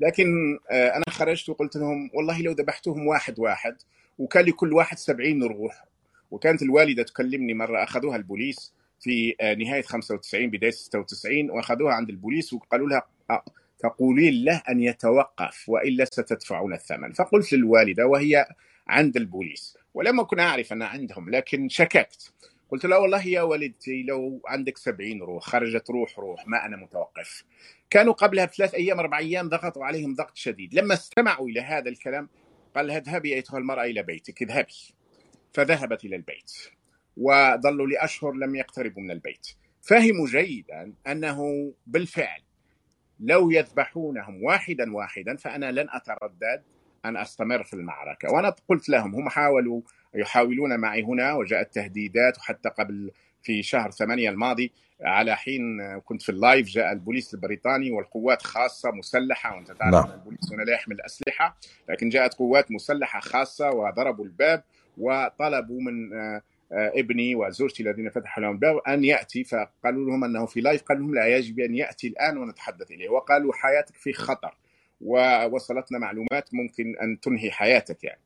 لكن أه أنا خرجت وقلت لهم والله لو ذبحتهم واحد واحد وكان لكل واحد 70 روح وكانت الوالدة تكلمني مرة أخذوها البوليس في آه، نهاية 95 بداية 96 وأخذوها عند البوليس وقالوا لها تقولين له أن يتوقف وإلا ستدفعون الثمن. فقلت للوالدة وهي عند البوليس. ولم أكن أعرف أن عندهم لكن شككت. قلت له والله يا والدتي لو عندك سبعين روح خرجت روح روح ما أنا متوقف. كانوا قبلها بثلاث أيام أربع أيام ضغطوا عليهم ضغط شديد. لما استمعوا إلى هذا الكلام قال اذهبي أيتها المرأة إلى بيتك اذهبي. فذهبت إلى البيت وظلوا لأشهر لم يقتربوا من البيت فهموا جيدا أنه بالفعل لو يذبحونهم واحدا واحدا فأنا لن أتردد أن أستمر في المعركة وأنا قلت لهم هم حاولوا يحاولون معي هنا وجاءت تهديدات وحتى قبل في شهر ثمانية الماضي على حين كنت في ال live جاء البوليس البريطاني والقوات خاصة مسلحة وأنت تعرف نعم. البوليس هنا لا يحمل أسلحة لكن جاءت قوات مسلحة خاصة وضربوا الباب وطلبوا من آه، آه، ابني وزوجتي الذين فتحوا لهم الباب أن يأتي فقالوا لهم أنه في live قالوا لهم لا يجب أن يأتي الآن ونتحدث إليه وقالوا حياتك في خطر ووصلتنا معلومات ممكن أن تنهي حياتك يعني.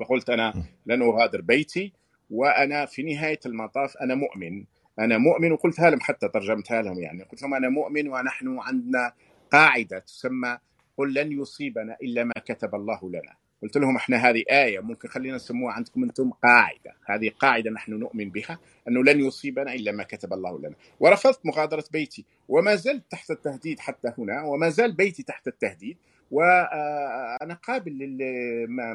فقلت أنا لن أغادر بيتي وأنا في نهاية المطاف أنا مؤمن أنا مؤمن وقلتها لهم حتى ترجمتها لهم يعني. قلت لهم أنا مؤمن ونحن عندنا قاعدة تسمى قل لن يصيبنا إلا ما كتب الله لنا. قلت لهم إحنا هذه آية ممكن خلينا نسموها عندكم أنتم قاعدة. هذه قاعدة نحن نؤمن بها أنه لن يصيبنا إلا ما كتب الله لنا. ورفضت مغادرة بيتي وما زلت تحت التهديد حتى هنا وما زال بيتي تحت التهديد وأنا قابل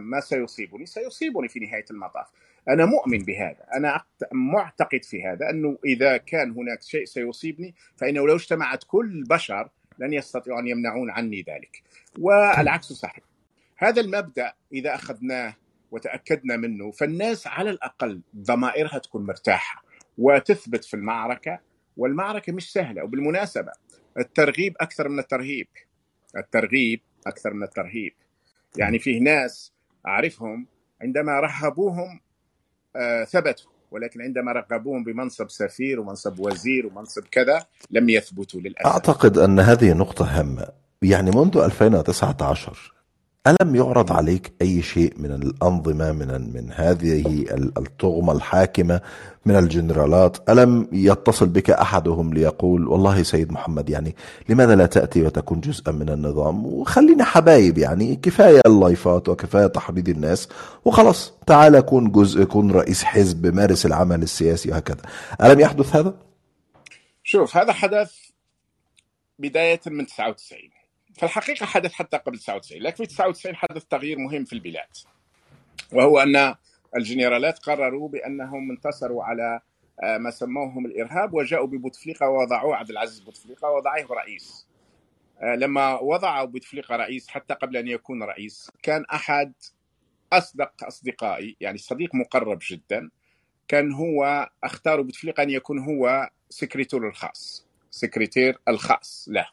ما سيصيبني. سيصيبني في نهاية المطاف. أنا مؤمن بهذا. أنا معتقد في هذا أنه إذا كان هناك شيء سيصيبني فإنه لو اجتمعت كل البشر لن يستطيعوا أن يمنعون عني ذلك. والعكس صحيح. هذا المبدأ إذا أخذناه وتأكدنا منه فالناس على الأقل ضمائرها تكون مرتاحة وتثبت في المعركة والمعركة مش سهلة. وبالمناسبة الترغيب أكثر من الترهيب. الترغيب أكثر من الترهيب. يعني فيه ناس أعرفهم عندما رهبوهم آه ثبتوا ولكن عندما رغبوهم بمنصب سفير ومنصب وزير ومنصب كذا لم يثبتوا للأسف. أعتقد أن هذه نقطة هامة. يعني منذ 2019 ألم يعرض عليك أي شيء من الأنظمة من من هذه الطغمة الحاكمة من الجنرالات؟ ألم يتصل بك أحدهم ليقول والله سيد محمد يعني لماذا لا تأتي وتكون جزءا من النظام؟ وخلينا حبايب يعني كفاية اللايفات وكفاية تحريض الناس وخلاص تعال كون جزء كون رئيس حزب مارس العمل السياسي وهكذا. ألم يحدث هذا؟ شوف هذا حدث بداية من 99 في الحقيقة حدث حتى قبل 99 لكن في 99 حدث تغيير مهم في البلاد. وهو أن الجنرالات قرروا بأنهم انتصروا على ما سموهم الإرهاب وجاءوا ببوتفليقة ووضعوه عبد العزيز بوتفليقة ووضعيه رئيس. لما وضع بوتفليقة رئيس حتى قبل أن يكون رئيس كان أحد أصدق أصدقائي يعني صديق مقرب جدا كان هو أختار بوتفليقة أن يكون هو سكرتير الخاص سكرتير الخاص له.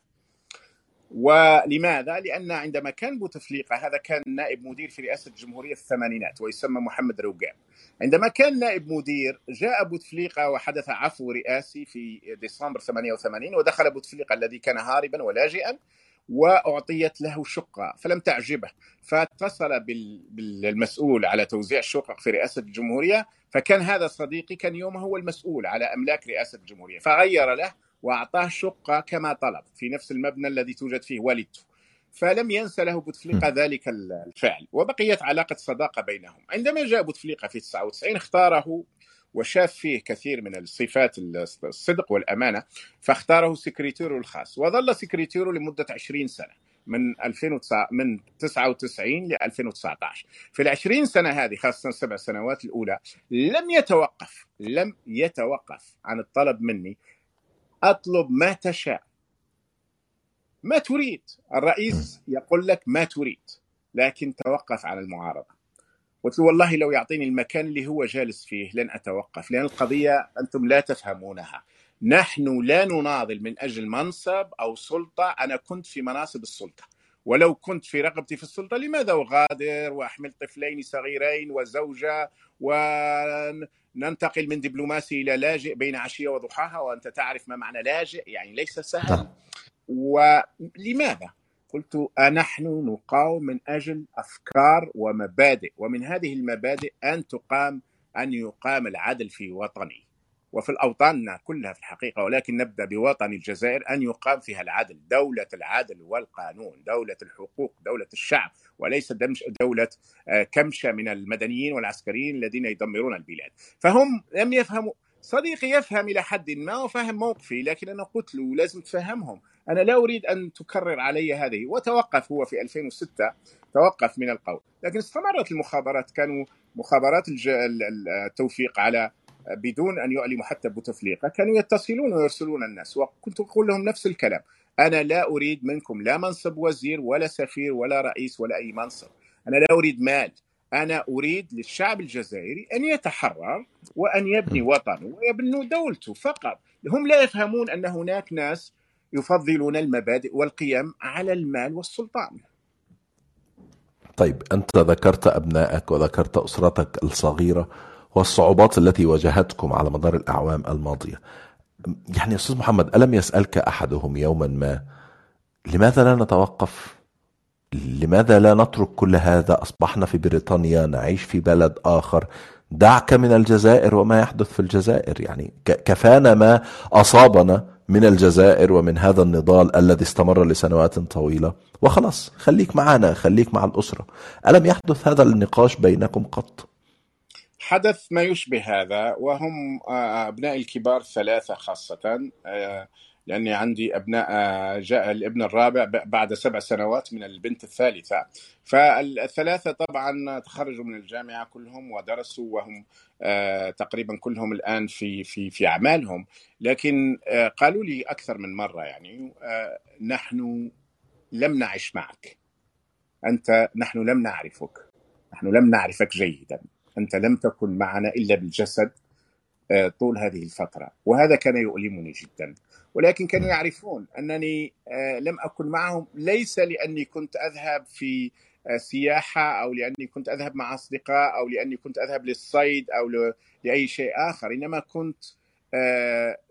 ولماذا؟ لأن عندما كان بوتفليقة هذا كان نائب مدير في رئاسة الجمهورية في الثمانينات ويسمى محمد روقان. عندما كان نائب مدير جاء بوتفليقة وحدث عفو رئاسي في ديسمبر 88 ودخل بوتفليقة الذي كان هاربا ولاجئا وأعطيت له شقة فلم تعجبه. فاتصل بالمسؤول على توزيع الشقق في رئاسة الجمهورية فكان هذا صديقي كان يومه هو المسؤول على أملاك رئاسة الجمهورية. فغير له وأعطاه شقة كما طلب في نفس المبنى الذي توجد فيه والدته. فلم ينسى له بوتفليقة ذلك الفعل. وبقيت علاقة صداقة بينهم. عندما جاء بوتفليقة في 99 اختاره وشاف فيه كثير من الصفات الصدق والأمانة فاختاره سكرتيره الخاص. وظل سكرتيره لمدة 20 سنة من 2009 من 99 ل 2019 في ال 20 سنة هذه خاصة السبع سنوات الأولى لم يتوقف لم يتوقف عن الطلب مني أطلب ما تشاء. ما تريد. الرئيس يقول لك ما تريد لكن توقف عن المعارضة. قلت له والله لو يعطيني المكان اللي هو جالس فيه لن أتوقف لأن القضية أنتم لا تفهمونها. نحن لا نناضل من أجل منصب أو سلطة أنا كنت في مناصب السلطة. ولو كنت في رغبتي في السلطة لماذا أغادر وأحمل طفلين صغيرين وزوجة وننتقل من دبلوماسي إلى لاجئ بين عشية وضحاها وأنت تعرف ما معنى لاجئ يعني ليس سهل نعم. ولماذا؟ قلت أنحن نقاوم من أجل أفكار ومبادئ ومن هذه المبادئ أن تقام أن يقام العدل في وطني وفي الأوطان كلها في الحقيقة ولكن نبدأ بوطن الجزائر أن يقام فيها العدل دولة العدل والقانون دولة الحقوق دولة الشعب وليس دولة آه، كمشة من المدنيين والعسكريين الذين يدمرون البلاد. فهم لم يفهموا. صديقي يفهم إلى حد ما وفهم موقفي لكن أنا قلت له لازم تفهمهم. أنا لا أريد أن تكرر علي هذه. وتوقف هو في 2006 توقف من القول. لكن استمرت المخابرات كانوا مخابرات التوفيق على بدون أن يعلموا حتى بوتفليقة كانوا يتصلون ويرسلون الناس. وكنت أقول لهم نفس الكلام. أنا لا أريد منكم لا منصب وزير ولا سفير ولا رئيس ولا أي منصب. أنا لا أريد مال. أنا أريد للشعب الجزائري أن يتحرر وأن يبني وطنه ويبني دولته فقط. هم لا يفهمون أن هناك ناس يفضلون المبادئ والقيم على المال والسلطان. طيب أنت ذكرت أبنائك وذكرت أسرتك الصغيرة. والصعوبات التي واجهتكم على مدار الأعوام الماضية. يعني أستاذ محمد ألم يسألك أحدهم يوما ما لماذا لا نتوقف؟ لماذا لا نترك كل هذا؟ أصبحنا في بريطانيا نعيش في بلد آخر. دعك من الجزائر وما يحدث في الجزائر. يعني كفانا ما أصابنا من الجزائر ومن هذا النضال الذي استمر لسنوات طويلة. وخلاص خليك معنا خليك مع الأسرة. ألم يحدث هذا النقاش بينكم قط؟ حدث ما يشبه هذا وهم آه، أبناء الكبار ثلاثة خاصة. آه، لأني عندي أبناء جاء الابن الرابع بعد سبع سنوات من البنت الثالثة. فالثلاثة طبعا تخرجوا من الجامعة كلهم ودرسوا وهم آه، تقريبا كلهم الآن في في في أعمالهم. لكن آه، قالوا لي أكثر من مرة يعني آه، نحن لم نعش معك. أنت نحن لم نعرفك. نحن لم نعرفك جيدا. أنت لم تكن معنا إلا بالجسد طول هذه الفترة. وهذا كان يؤلمني جدا. ولكن كانوا يعرفون أنني آه، لم أكن معهم ليس لأني كنت أذهب في آه، سياحة أو لأني كنت أذهب مع أصدقاء أو لأني كنت أذهب للصيد أو لأي شيء آخر. إنما كنت آه،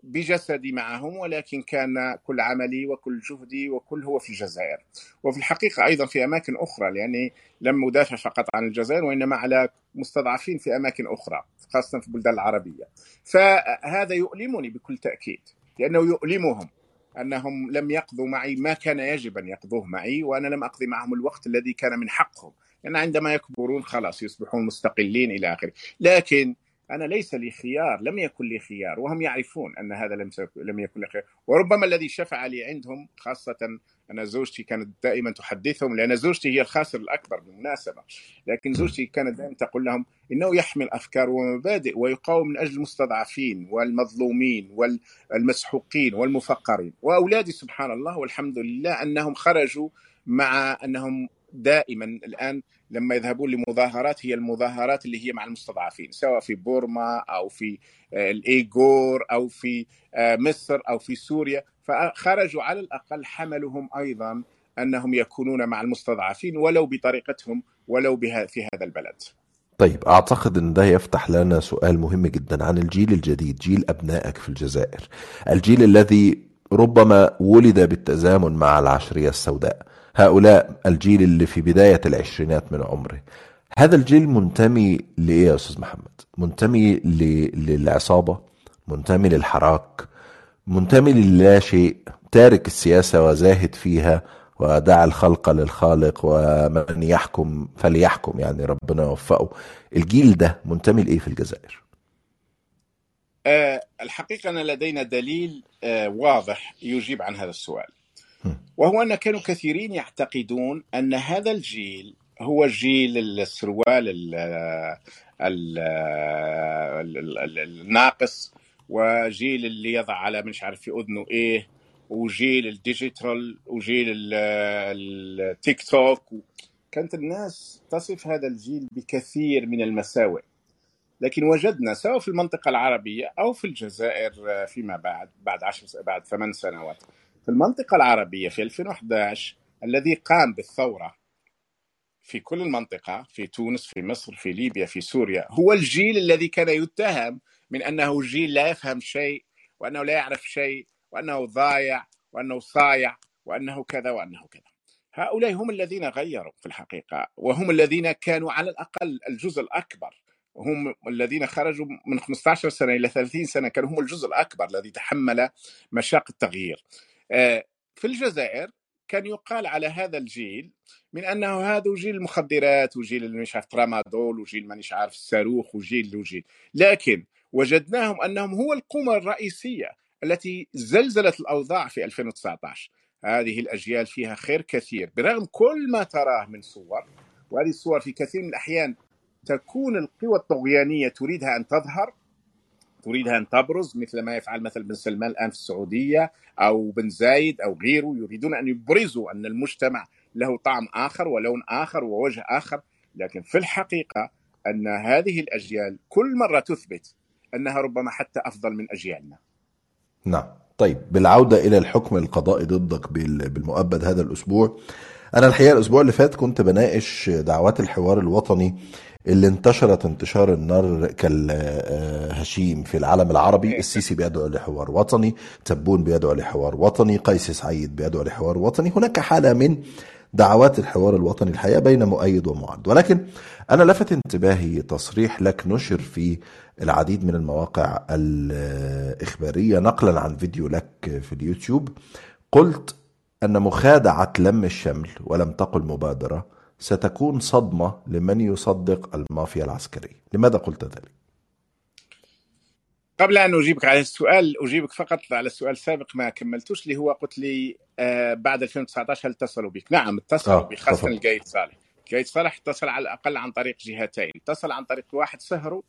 بجسدي معهم ولكن كان كل عملي وكل جهدي وكل هو في الجزائر. وفي الحقيقة أيضا في أماكن أخرى لأني لم أدافع فقط عن الجزائر وإنما على مستضعفين في أماكن أخرى خاصة في البلدان العربية. فهذا يؤلمني بكل تأكيد لأنه يؤلمهم أنهم لم يقضوا معي ما كان يجب أن يقضوه معي وأنا لم أقضي معهم الوقت الذي كان من حقهم. لأن عندما يكبرون خلاص يصبحون مستقلين إلى آخره. لكن أنا ليس لي خيار لم يكن لي خيار وهم يعرفون أن هذا لم لم يكن لي خيار. وربما الذي شفع لي عندهم خاصة أنا زوجتي كانت دائما تحدثهم لأن زوجتي هي الخاسر الأكبر بالمناسبة. لكن زوجتي كانت دائما تقول لهم إنه يحمل أفكار ومبادئ ويقاوم من أجل المستضعفين والمظلومين والمسحوقين والمفقرين. وأولادي سبحان الله والحمد لله أنهم خرجوا مع أنهم دائما الآن لما يذهبون لمظاهرات هي المظاهرات اللي هي مع المستضعفين سواء في بورما أو في آه، الإيغور أو في آه، مصر أو في سوريا فخرجوا على الأقل حملهم أيضا أنهم يكونون مع المستضعفين ولو بطريقتهم ولو بها في هذا البلد. طيب أعتقد إن ده يفتح لنا سؤال مهم جدا عن الجيل الجديد جيل أبنائك في الجزائر الجيل الذي ربما ولد بالتزامن مع العشرية السوداء هؤلاء الجيل اللي في بداية العشرينات من عمره. هذا الجيل منتمي لإيه يا أستاذ محمد؟ منتمي للعصابة منتمي للحراك منتمي للا شيء تارك السياسة وزاهد فيها ودع الخلق للخالق ومن يحكم فليحكم يعني ربنا يوفقه. الجيل ده منتمي لإيه في الجزائر؟ أه الحقيقة أن لدينا دليل أه واضح يجيب عن هذا السؤال. وهو أن كانوا كثيرين يعتقدون أن هذا الجيل هو جيل السروال الناقص وجيل اللي يضع على مش عارف في أذنه إيه وجيل الديجيتال وجيل التيك توك. كانت الناس تصف هذا الجيل بكثير من المساوئ. لكن وجدنا سواء في المنطقة العربية أو في الجزائر فيما بعد بعد عشر بعد ثمان سنوات في المنطقة العربية في 2011 الذي قام بالثورة في كل المنطقة في تونس في مصر في ليبيا في سوريا هو الجيل الذي كان يتهم من أنه جيل لا يفهم شيء وأنه لا يعرف شيء وأنه ضايع وأنه صايع وأنه كذا وأنه كذا. هؤلاء هم الذين غيروا في الحقيقة وهم الذين كانوا على الأقل الجزء الأكبر. هم الذين خرجوا من 15 سنة إلى 30 سنة كانوا هم الجزء الأكبر الذي تحمل مشاق التغيير. في الجزائر كان يقال على هذا الجيل من أنه هذا جيل المخدرات وجيل مش عارف ترامادول وجيل مانيش عارف الصاروخ وجيل وجيل لكن وجدناهم أنهم هو القوة الرئيسية التي زلزلت الأوضاع في 2019 هذه الأجيال فيها خير كثير. برغم كل ما تراه من صور وهذه الصور في كثير من الأحيان تكون القوى الطغيانية تريدها أن تظهر تريدها أن تبرز مثل ما يفعل مثلا بن سلمان الآن في السعودية أو بن زايد أو غيره يريدون أن يبرزوا أن المجتمع له طعم آخر ولون آخر ووجه آخر لكن في الحقيقة أن هذه الأجيال كل مرة تثبت أنها ربما حتى أفضل من أجيالنا. نعم، طيب بالعودة إلى الحكم القضائي ضدك بالمؤبد هذا الأسبوع أنا الحقيقة الأسبوع اللي فات كنت بناقش دعوات الحوار الوطني اللي انتشرت انتشار النار كالهشيم في العالم العربي السيسي بيدعو لحوار وطني تبون بيدعو لحوار وطني قيس سعيد بيدعو لحوار وطني. هناك حالة من دعوات الحوار الوطني الحقيقة بين مؤيد ومعارض ولكن أنا لفت انتباهي تصريح لك نشر في العديد من المواقع الإخبارية نقلا عن فيديو لك في اليوتيوب. قلت أن مخادعة لم الشمل ولم تقل مبادرة ستكون صدمة لمن يصدق المافيا العسكرية. لماذا قلت ذلك؟ قبل أن أجيبك على السؤال أجيبك فقط على السؤال السابق ما كملتوش اللي هو قلت لي آه بعد 2019 هل اتصلوا بك؟ نعم اتصلوا آه بي خاصة القايد صالح. القايد صالح اتصل على الأقل عن طريق جهتين. اتصل عن طريق واحد سهروا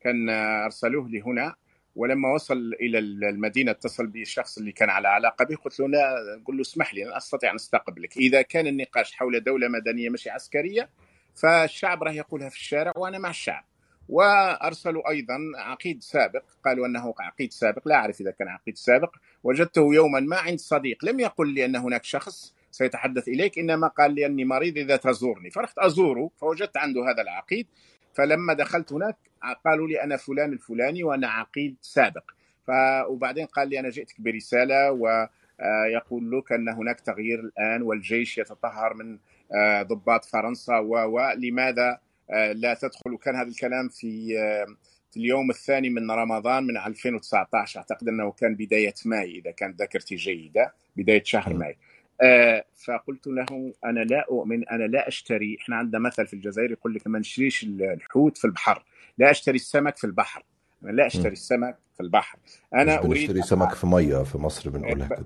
كان أرسلوه لي هنا ولما وصل إلى المدينة اتصل بي الشخص اللي كان على علاقة به قلت له لا قل له اسمح لي أنا أستطيع أن أستقبلك. إذا كان النقاش حول دولة مدنية مش عسكرية فالشعب راه يقولها في الشارع وأنا مع الشعب. وأرسلوا أيضا عقيد سابق قالوا أنه عقيد سابق لا أعرف إذا كان عقيد سابق. وجدته يوما ما عند صديق. لم يقل لي أن هناك شخص سيتحدث إليك إنما قال لي أني مريض إذا تزورني. فرحت أزوره فوجدت عنده هذا العقيد. فلما دخلت هناك قالوا لي أنا فلان الفلاني وأنا عقيد سابق. ف وبعدين قال لي أنا جئتك برسالة ويقول لك أن هناك تغيير الآن والجيش يتطهر من آه، ضباط فرنسا ولماذا آه، لا تدخل؟ وكان هذا الكلام في آه، في اليوم الثاني من رمضان من 2019 أعتقد أنه كان بداية ماي إذا كانت ذاكرتي جيدة بداية شهر ماي. آه فقلت له أنا لا أؤمن أنا لا أشتري إحنا عندنا مثل في الجزائر يقول لك ما نشتريش الحوت في البحر لا أشتري السمك في البحر أنا لا أشتري السمك في البحر أنا أريد اشتري سمك في مية في مصر بنقولها كده.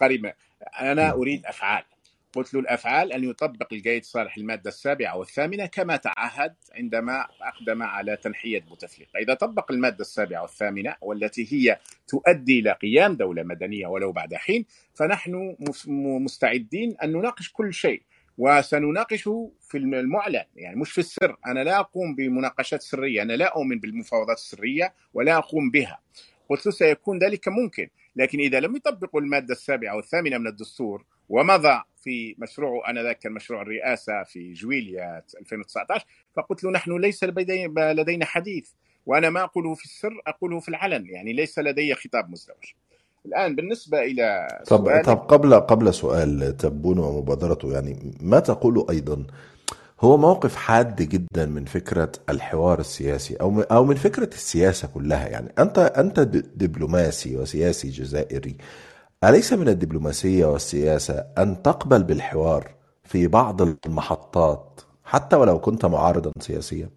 قريبا أنا أريد أفعال. قلت له الأفعال أن يطبق القايد صالح المادة السابعة والثامنة كما تعهد عندما أقدم على تنحية بوتفليقه، إذا طبق المادة السابعة والثامنة والتي هي تؤدي إلى قيام دولة مدنية ولو بعد حين فنحن مستعدين أن نناقش كل شيء وسنناقشه في المعلن. يعني مش في السر. أنا لا أقوم بمناقشات سرية. أنا لا أؤمن بالمفاوضات السرية ولا أقوم بها. قلت له سيكون ذلك ممكن لكن إذا لم يطبقوا المادة السابعة والثامنة من الدستور ومضى في مشروعه انذاك كان مشروع الرئاسة في جويليا 2019 فقلت له نحن ليس لدينا حديث وأنا ما أقوله في السر أقوله في العلن يعني ليس لدي خطاب مزدوج. الآن بالنسبة إلى طب طب قبل قبل سؤال تبون ومبادرته يعني ما تقول أيضا هو موقف حاد جدا من فكرة الحوار السياسي أو أو من فكرة السياسة كلها يعني انت أنت دبلوماسي وسياسي جزائري أليس من الدبلوماسية والسياسة أن تقبل بالحوار في بعض المحطات حتى ولو كنت معارضا سياسيا؟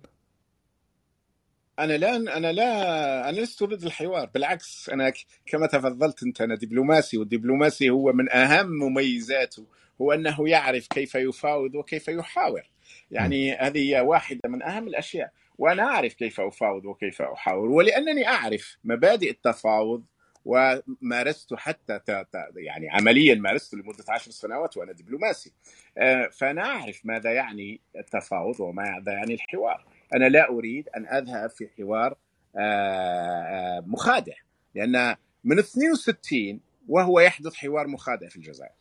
أنا لا أنا لا أنا لست ضد الحوار بالعكس أنا كما تفضلت أنت أنا دبلوماسي والدبلوماسي هو من أهم مميزاته هو أنه يعرف كيف يفاوض وكيف يحاور. يعني هذه واحدة من أهم الأشياء وأنا أعرف كيف أفاوض وكيف أحاور ولأنني أعرف مبادئ التفاوض ومارست حتى يعني عمليا مارست لمدة عشر سنوات وأنا دبلوماسي. آه، فانا اعرف ماذا يعني التفاوض وماذا يعني الحوار. أنا لا أريد أن أذهب في حوار آه، آه، مخادع لأن من 62 وهو يحدث حوار مخادع في الجزائر.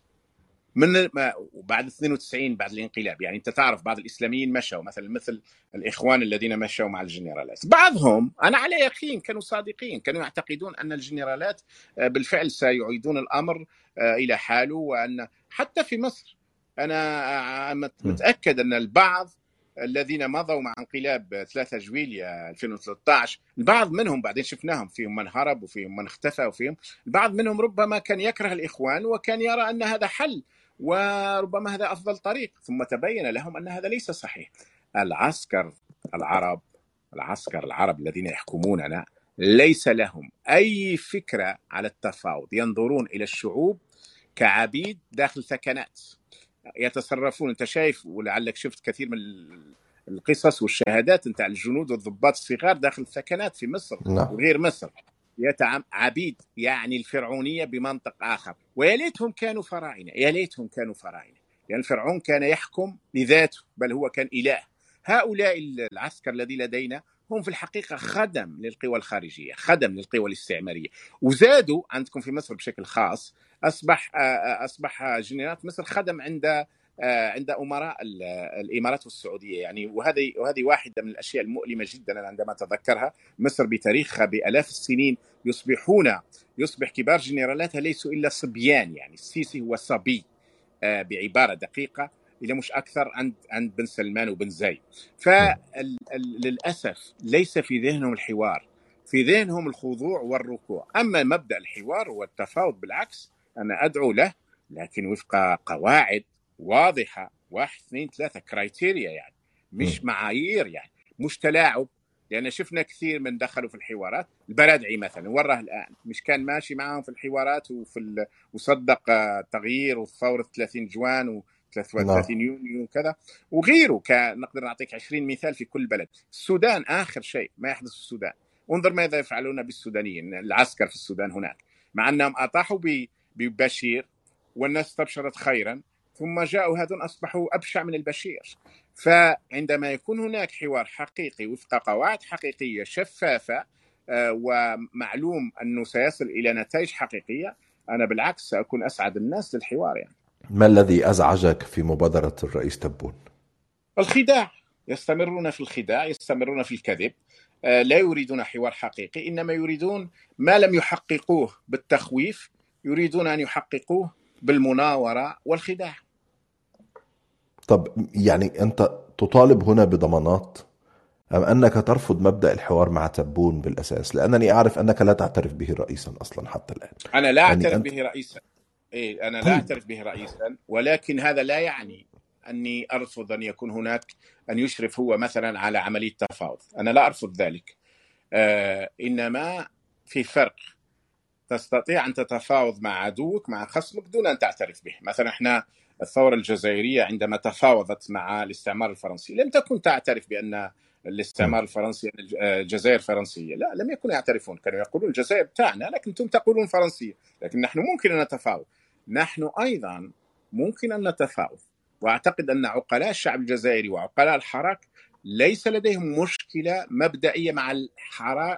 من ما بعد 92 بعد الانقلاب. يعني أنت تعرف بعض الإسلاميين مشوا مثلا مثل الإخوان الذين مشوا مع الجنرالات. بعضهم أنا على يقين كانوا صادقين كانوا يعتقدون أن الجنرالات آه، بالفعل سيعيدون الأمر إلى حاله وأن حتى في مصر. أنا متأكد أن البعض الذين مضوا مع انقلاب 3 جويليا 2013 البعض منهم بعدين شفناهم فيهم من هرب وفيهم من اختفى وفيهم البعض منهم ربما كان يكره الإخوان وكان يرى أن هذا حل وربما هذا أفضل طريق. ثم تبين لهم أن هذا ليس صحيح. العسكر العرب العسكر العرب الذين يحكموننا ليس لهم أي فكرة على التفاوض. ينظرون إلى الشعوب كعبيد داخل ثكنات. يتصرفون. أنت شايف ولعلك شفت كثير من القصص والشهادات على الجنود والضباط الصغار داخل الثكنات في مصر نعم. وغير مصر. يتعم عبيد يعني الفرعونية بمنطق آخر. ويا ليتهم كانوا فراعنه يا ليتهم كانوا فراعنه لأن يعني الفرعون كان يحكم لذاته بل هو كان إله. هؤلاء العسكر الذي لدينا هم في الحقيقة خدم للقوى الخارجية، خدم للقوى الاستعمارية، وزادوا عندكم في مصر بشكل خاص أصبح أصبح جنرالات مصر خدم عند عند أمراء الإمارات والسعودية يعني. وهذه وهذه واحدة من الأشياء المؤلمة جدا عندما أتذكرها. مصر بتاريخها بألاف السنين يصبحون يصبح كبار جنرالاتها ليسوا إلا صبيان يعني. السيسي هو صبي بعبارة دقيقة اذا مش أكثر عند عند بن سلمان وبن زايد فللاسف ليس في ذهنهم الحوار في ذهنهم الخضوع والركوع. أما مبدأ الحوار والتفاوض بالعكس أنا أدعو له لكن وفق قواعد واضحة. واحد اثنين ثلاثة كرايتيريا يعني مش معايير يعني مش تلاعب. لأن شفنا كثير من دخلوا في الحوارات. البرادعي مثلا وراه الآن مش كان ماشي معهم في الحوارات وفي ال... وصدق تغيير وثورة 30 جوان و 33 نعم. يونيو وكذا. وغيره نقدر نعطيك 20 مثال في كل بلد. السودان آخر شيء ما يحدث في السودان. انظر ماذا يفعلون بالسودانيين العسكر في السودان هناك. مع أنهم أطاحوا ببشير والناس استبشرت خيرا. ثم جاءوا هذون أصبحوا أبشع من البشير. فعندما يكون هناك حوار حقيقي وفق قواعد حقيقية شفافة آه، ومعلوم أنه سيصل إلى نتائج حقيقية أنا بالعكس سأكون أسعد الناس للحوار يعني. ما الذي أزعجك في مبادرة الرئيس تبون؟ الخداع. يستمرون في الخداع يستمرون في الكذب آه، لا يريدون حوار حقيقي إنما يريدون ما لم يحققوه بالتخويف يريدون أن يحققوه بالمناورة والخداع. طب يعني أنت تطالب هنا بضمانات؟ أم أنك ترفض مبدأ الحوار مع تبون بالأساس؟ لأنني أعرف أنك لا تعترف به رئيسا أصلا حتى الآن. أنا لا يعني أعترف أنت... به رئيسا. إيه أنا لا طيب. أعترف به رئيسا. ولكن هذا لا يعني أني أرفض أن يكون هناك أن يشرف هو مثلا على عملية تفاوض. أنا لا أرفض ذلك. آه إنما في فرق. تستطيع أن تتفاوض مع عدوك مع خصمك دون أن تعترف به، مثلا إحنا الثورة الجزائرية عندما تفاوضت مع الاستعمار الفرنسي. لم تكن تعترف بأن الاستعمار الفرنسي الجزائر فرنسية، لا لم يكونوا يعترفون، كانوا يقولون الجزائر بتاعنا لكن أنتم تقولون فرنسية، لكن نحن ممكن أن نتفاوض. نحن أيضا ممكن أن نتفاوض، وأعتقد أن عقلاء الشعب الجزائري وعقلاء الحراك ليس لديهم مشكلة مبدئية مع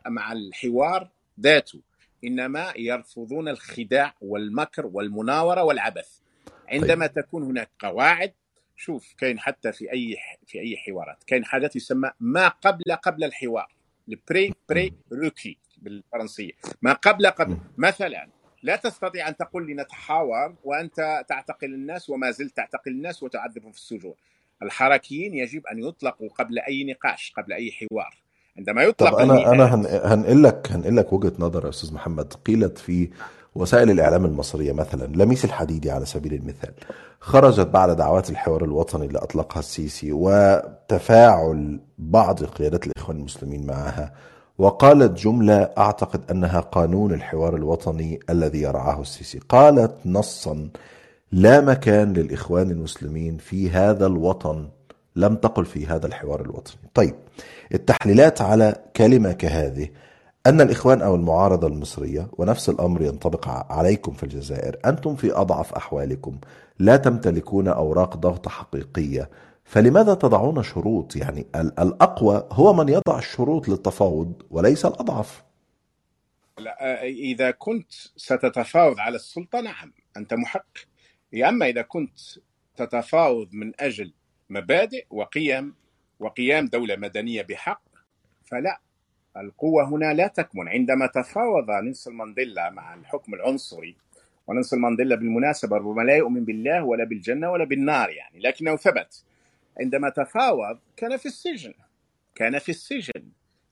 مع الحوار ذاته. إنما يرفضون الخداع والمكر والمناورة والعبث. عندما طيب. تكون هناك قواعد شوف كاين حتى في أي في أي حوارات. كاين حاجات يسمى ما قبل قبل الحوار. ال pré prérequis بالفرنسية. ما قبل قبل. مثلا لا تستطيع أن تقول لي نتحاور وأنت تعتقل الناس وما زلت تعتقل الناس وتعذبهم في السجون. الحركيين يجب أن يطلقوا قبل أي نقاش قبل أي حوار. عندما يطلق طب أنا أنا هنقل لك هنقل لك وجهة نظر يا أستاذ محمد. قيلت في وسائل الإعلام المصرية مثلا لميس الحديدي على سبيل المثال خرجت بعد دعوات الحوار الوطني اللي أطلقها السيسي وتفاعل بعض قيادات الإخوان المسلمين معها وقالت جملة أعتقد أنها قانون الحوار الوطني الذي يرعاه السيسي. قالت نصا لا مكان للإخوان المسلمين في هذا الوطن لم تقل في هذا الحوار الوطني. طيب التحليلات على كلمة كهذه أن الإخوان أو المعارضة المصرية ونفس الأمر ينطبق عليكم في الجزائر. أنتم في أضعف أحوالكم. لا تمتلكون أوراق ضغط حقيقية. فلماذا تضعون شروط؟ يعني الأقوى هو من يضع الشروط للتفاوض وليس الأضعف. لا إذا كنت ستتفاوض على السلطة نعم أنت محق. أما إذا كنت تتفاوض من أجل مبادئ وقيم وقيام دولة مدنية بحق فلا. القوة هنا لا تكمن. عندما تفاوض نيلسون مانديلا مع الحكم العنصري ونيلسون مانديلا بالمناسبة ربما لا يؤمن بالله ولا بالجنة ولا بالنار يعني لكنه ثبت. عندما تفاوض كان في السجن كان في السجن.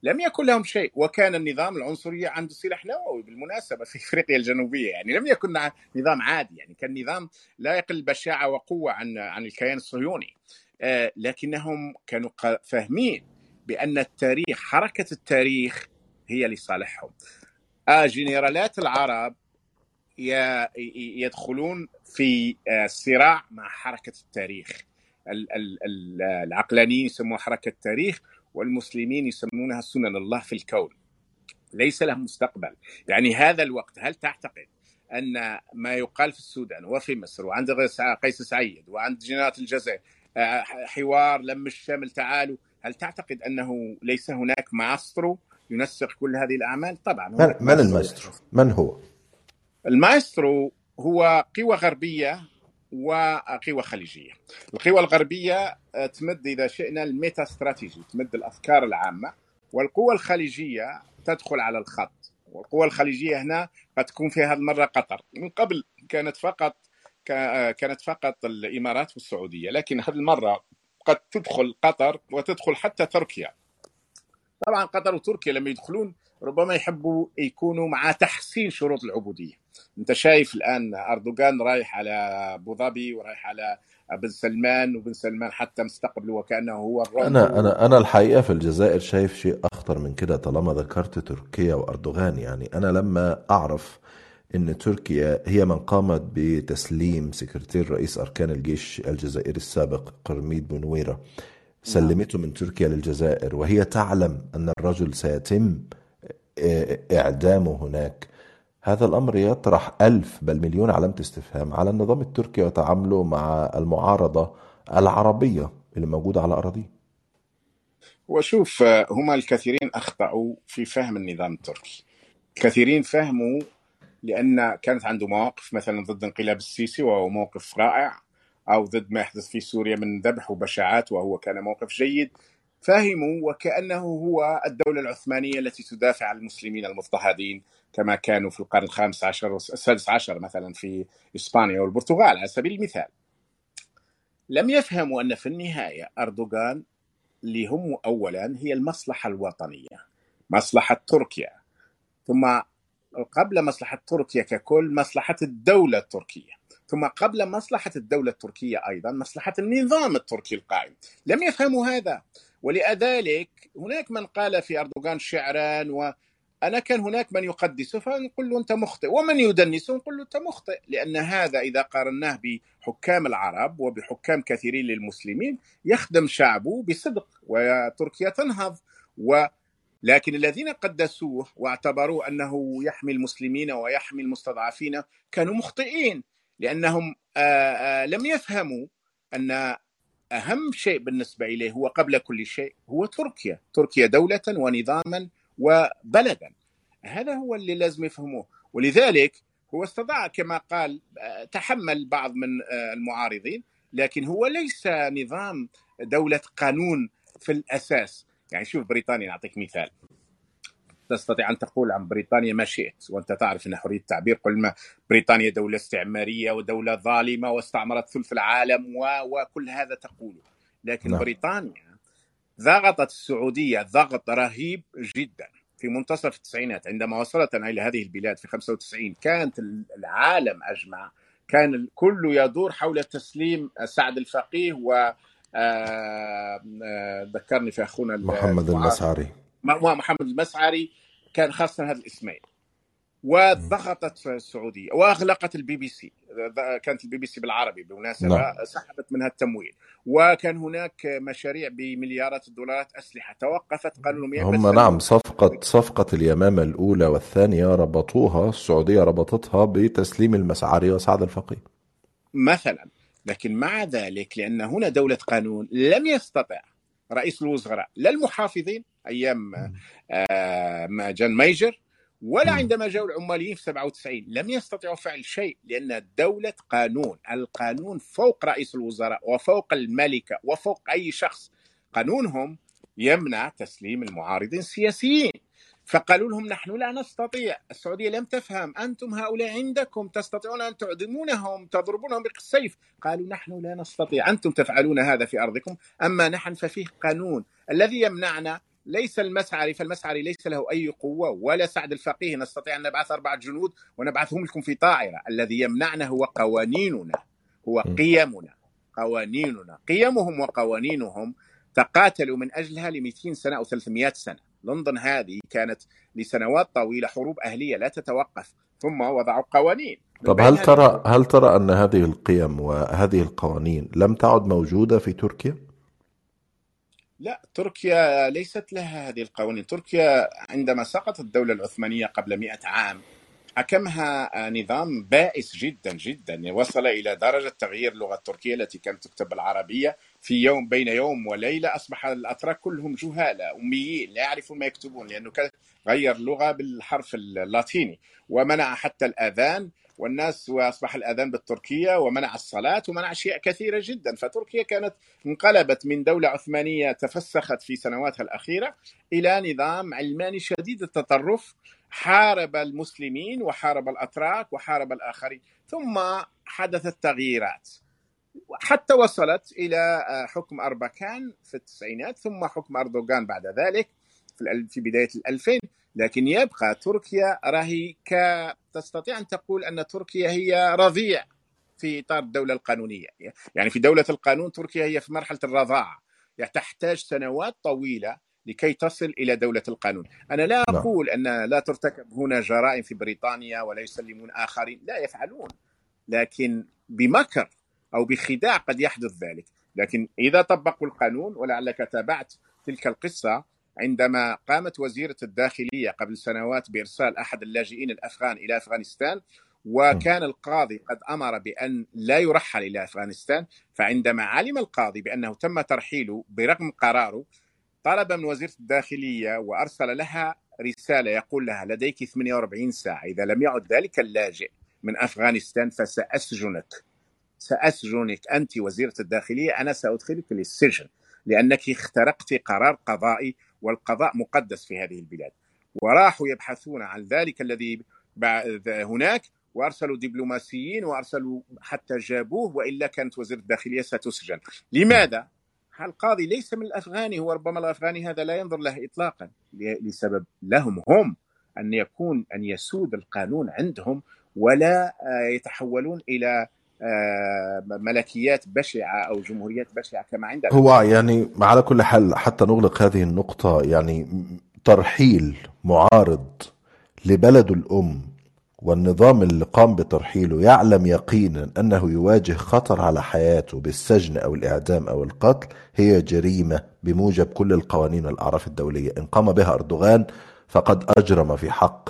لم يكن لهم شيء. وكان النظام العنصري عنده سلاح نووي بالمناسبة في إفريقيا الجنوبية يعني. لم يكن نظام عادي يعني. كان نظام لا يقل بشاعة وقوة عن عن الكيان الصهيوني. آه لكنهم كانوا فاهمين بأن التاريخ حركة التاريخ هي لصالحهم. آه جنرالات العرب يدخلون في صراع مع حركة التاريخ. العقلانيين يسموها حركة التاريخ والمسلمين يسمونها سنن الله في الكون. ليس لهم مستقبل. يعني هذا الوقت هل تعتقد أن ما يقال في السودان وفي مصر وعند قيس سعيد وعند جنرالات الجزائر حوار لم الشمل تعالوا هل تعتقد أنه ليس هناك ماسترو ينسق كل هذه الأعمال؟ طبعا من, من الماسترو؟ من هو؟ المايسترو هو قوى غربية وقوى خليجية. القوى الغربية تمد إذا شئنا الميتا استراتيجي، تمد الأفكار العامة والقوى الخليجية تدخل على الخط. والقوى الخليجية هنا قد تكون في هذه المرة قطر، من قبل كانت فقط كانت فقط الإمارات والسعودية، لكن هذه المرة قد تدخل قطر وتدخل حتى تركيا. طبعا قطر وتركيا لما يدخلون ربما يحبوا يكونوا مع تحسين شروط العبودية. أنت شايف الآن أردوغان رايح على أبو ظبي ورايح على بن سلمان وبن سلمان حتى مستقبله وكأنه هو أنا أنا أنا الحقيقة في الجزائر شايف شيء أخطر من كده طالما ذكرت تركيا وأردوغان. يعني أنا لما أعرف إن تركيا هي من قامت بتسليم سكرتير رئيس أركان الجيش الجزائري السابق قرميد بنويره سلمته من تركيا للجزائر وهي تعلم أن الرجل سيتم إعدامه هناك. هذا الأمر يطرح ألف بل مليون علامة استفهام على النظام التركي وتعامله مع المعارضة العربية اللي موجودة على أراضيه. وشوف هما الكثيرين أخطأوا في فهم النظام التركي. كثيرين فهموا لأن كانت عنده مواقف مثلا ضد انقلاب السيسي وهو موقف رائع أو ضد ما يحدث في سوريا من ذبح وبشاعات وهو كان موقف جيد فهموا وكأنه هو الدولة العثمانية التي تدافع عن المسلمين المضطهدين كما كانوا في القرن الخامس عشر والسادس عشر مثلا في إسبانيا والبرتغال على سبيل المثال. لم يفهموا أن في النهاية أردوغان اللي هم اولا هي المصلحة الوطنية مصلحة تركيا ثم قبل مصلحة تركيا ككل مصلحة الدولة التركية. ثم قبل مصلحة الدولة التركية أيضا مصلحة النظام التركي القائم. لم يفهموا هذا. ولذلك هناك من قال في أردوغان شعرا أنا كان هناك من يقدسه فنقول له أنت مخطئ. ومن يدنسه نقول له أنت مخطئ. لأن هذا إذا قارناه بحكام العرب وبحكام كثيرين للمسلمين يخدم شعبه بصدق وتركيا تنهض. و لكن الذين قدسوه واعتبروه أنه يحمي المسلمين ويحمي المستضعفين كانوا مخطئين لأنهم لم يفهموا أن أهم شيء بالنسبة إليه هو قبل كل شيء هو تركيا، تركيا دولة ونظاما وبلدا. هذا هو اللي لازم يفهموه، ولذلك هو استطاع كما قال تحمل بعض من المعارضين، لكن هو ليس نظام دولة قانون في الأساس، يعني شوف بريطانيا نعطيك مثال. تستطيع أن تقول عن بريطانيا ما شئت وأنت تعرف ان حرية التعبير قل ما بريطانيا دولة استعمارية ودولة ظالمة واستعمرت ثلث العالم و... وكل هذا تقوله لكن نعم. بريطانيا ضغطت السعودية ضغط رهيب جدا في منتصف التسعينات عندما وصلت إلى هذه البلاد في 95 كانت العالم أجمع كان الكل يدور حول تسليم سعد الفقيه و ذكرني في أخونا محمد المسعري. محمد المسعري كان خاصة هذا الاسمين وضغطت السعودية وأغلقت البي بي سي كانت البي بي سي بالعربي بالمناسبة نعم. سحبت منها التمويل. وكان هناك مشاريع بمليارات الدولارات أسلحة. توقفت قالوا لهم هم نعم صفقة صفقة اليمامة الأولى والثانية ربطوها السعودية ربطتها بتسليم المسعري وسعد الفقيه. مثلا. لكن مع ذلك لأن هنا دولة قانون لم يستطع رئيس الوزراء لا المحافظين أيام ما جان ميجر ولا عندما جاءوا العماليين في 97 لم يستطيعوا فعل شيء لأن الدولة قانون، القانون فوق رئيس الوزراء وفوق الملكة وفوق أي شخص، قانونهم يمنع تسليم المعارضين السياسيين. فقالوا لهم نحن لا نستطيع. السعودية لم تفهم. أنتم هؤلاء عندكم تستطيعون أن تعدمونهم تضربونهم بالسيف. قالوا نحن لا نستطيع. أنتم تفعلون هذا في أرضكم أما نحن ففيه قانون. الذي يمنعنا ليس المسعري فالمسعري ليس له أي قوة ولا سعد الفقيه. نستطيع أن نبعث أربعة جنود ونبعثهم لكم في طائرة. الذي يمنعنا هو قوانيننا هو قيمنا. قوانيننا. قيمهم وقوانينهم تقاتلوا من أجلها ل 200 سنة أو 300 سنة. لندن هذه كانت لسنوات طويلة حروب أهلية لا تتوقف ثم وضعوا قوانين. طب هل ترى هل ترى أن هذه القيم وهذه القوانين لم تعد موجودة في تركيا؟ لا تركيا ليست لها هذه القوانين، تركيا عندما سقطت الدولة العثمانية قبل 100 عام حكمها نظام بائس جدا جدا. وصل إلى درجة تغيير اللغة التركية التي كانت تكتب بالعربيه في يوم بين يوم وليلة. أصبح الأتراك كلهم جهالة أميين لا يعرفون ما يكتبون لأنه غير اللغة بالحرف اللاتيني. ومنع حتى الأذان والناس وأصبح الأذان بالتركية ومنع الصلاة ومنع أشياء كثيرة جدا. فتركيا كانت انقلبت من دولة عثمانية تفسخت في سنواتها الأخيرة إلى نظام علماني شديد التطرف. حارب المسلمين وحارب الأتراك وحارب الآخرين ثم حدثت تغييرات حتى وصلت إلى حكم اربكان في التسعينات ثم حكم أردوغان بعد ذلك في بداية الألفين. لكن يبقى تركيا راهي ك تستطيع أن تقول أن تركيا هي رضيع في إطار الدولة القانونية. يعني في دولة القانون تركيا هي في مرحلة الرضاعة. يعني تحتاج سنوات طويلة لكي تصل إلى دولة القانون، أنا لا أقول أن لا ترتكب هنا جرائم في بريطانيا ولا يسلمون آخرين، لا يفعلون. لكن بمكر أو بخداع قد يحدث ذلك، لكن إذا طبقوا القانون ولعلك تابعت تلك القصة عندما قامت وزيرة الداخلية قبل سنوات بإرسال أحد اللاجئين الأفغان إلى أفغانستان وكان القاضي قد أمر بأن لا يرحل إلى أفغانستان فعندما علم القاضي بأنه تم ترحيله برغم قراره طلب من وزيرة الداخلية وأرسل لها رسالة يقول لها لديك 48 ساعة. إذا لم يعد ذلك اللاجئ من أفغانستان فسأسجنك. سأسجنك أنت وزيرة الداخلية. أنا سأدخلك للسجن لأنك اخترقت قرار قضائي والقضاء مقدس في هذه البلاد. وراحوا يبحثون عن ذلك الذي هناك وأرسلوا دبلوماسيين وأرسلوا حتى جابوه وإلا كانت وزير الداخلية ستسجن. لماذا؟ القاضي ليس من الأفغاني هو ربما الأفغاني هذا لا ينظر له اطلاقا لسبب لهم هم أن يكون أن يسود القانون عندهم ولا يتحولون إلى ملكيات بشعة أو جمهوريات بشعة كما عندنا هو يعني على كل حال حتى نغلق هذه النقطة يعني ترحيل معارض لبلده الأم والنظام اللي قام بترحيله يعلم يقينا أنه يواجه خطر على حياته بالسجن أو الإعدام أو القتل هي جريمة بموجب كل القوانين والأعراف الدولية. إن قام بها أردوغان فقد أجرم في حق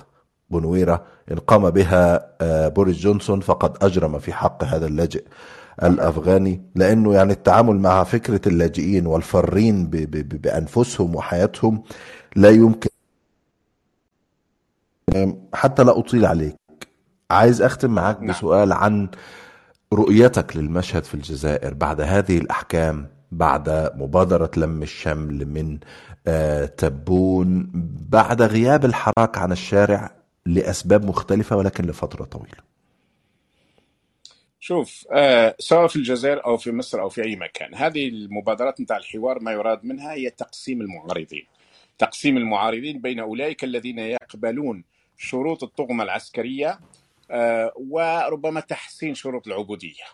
بنويرة إن قام بها آه، بوريس جونسون فقد أجرم في حق هذا اللاجئ الأفغاني. لأنه يعني التعامل مع فكرة اللاجئين والفارين ب- ب- ب- بأنفسهم وحياتهم لا يمكن حتى لا أطيل عليك عايز أختم معاك نعم. بسؤال عن رؤيتك للمشهد في الجزائر بعد هذه الأحكام بعد مبادرة لم الشمل من آه، تبون بعد غياب الحراك عن الشارع لأسباب مختلفة ولكن لفترة طويلة شوف آه سواء في الجزائر أو في مصر أو في أي مكان هذه المبادرات نتاع الحوار ما يراد منها هي تقسيم المعارضين تقسيم المعارضين بين أولئك الذين يقبلون شروط الطغمة العسكرية وربما تحسين شروط العبودية.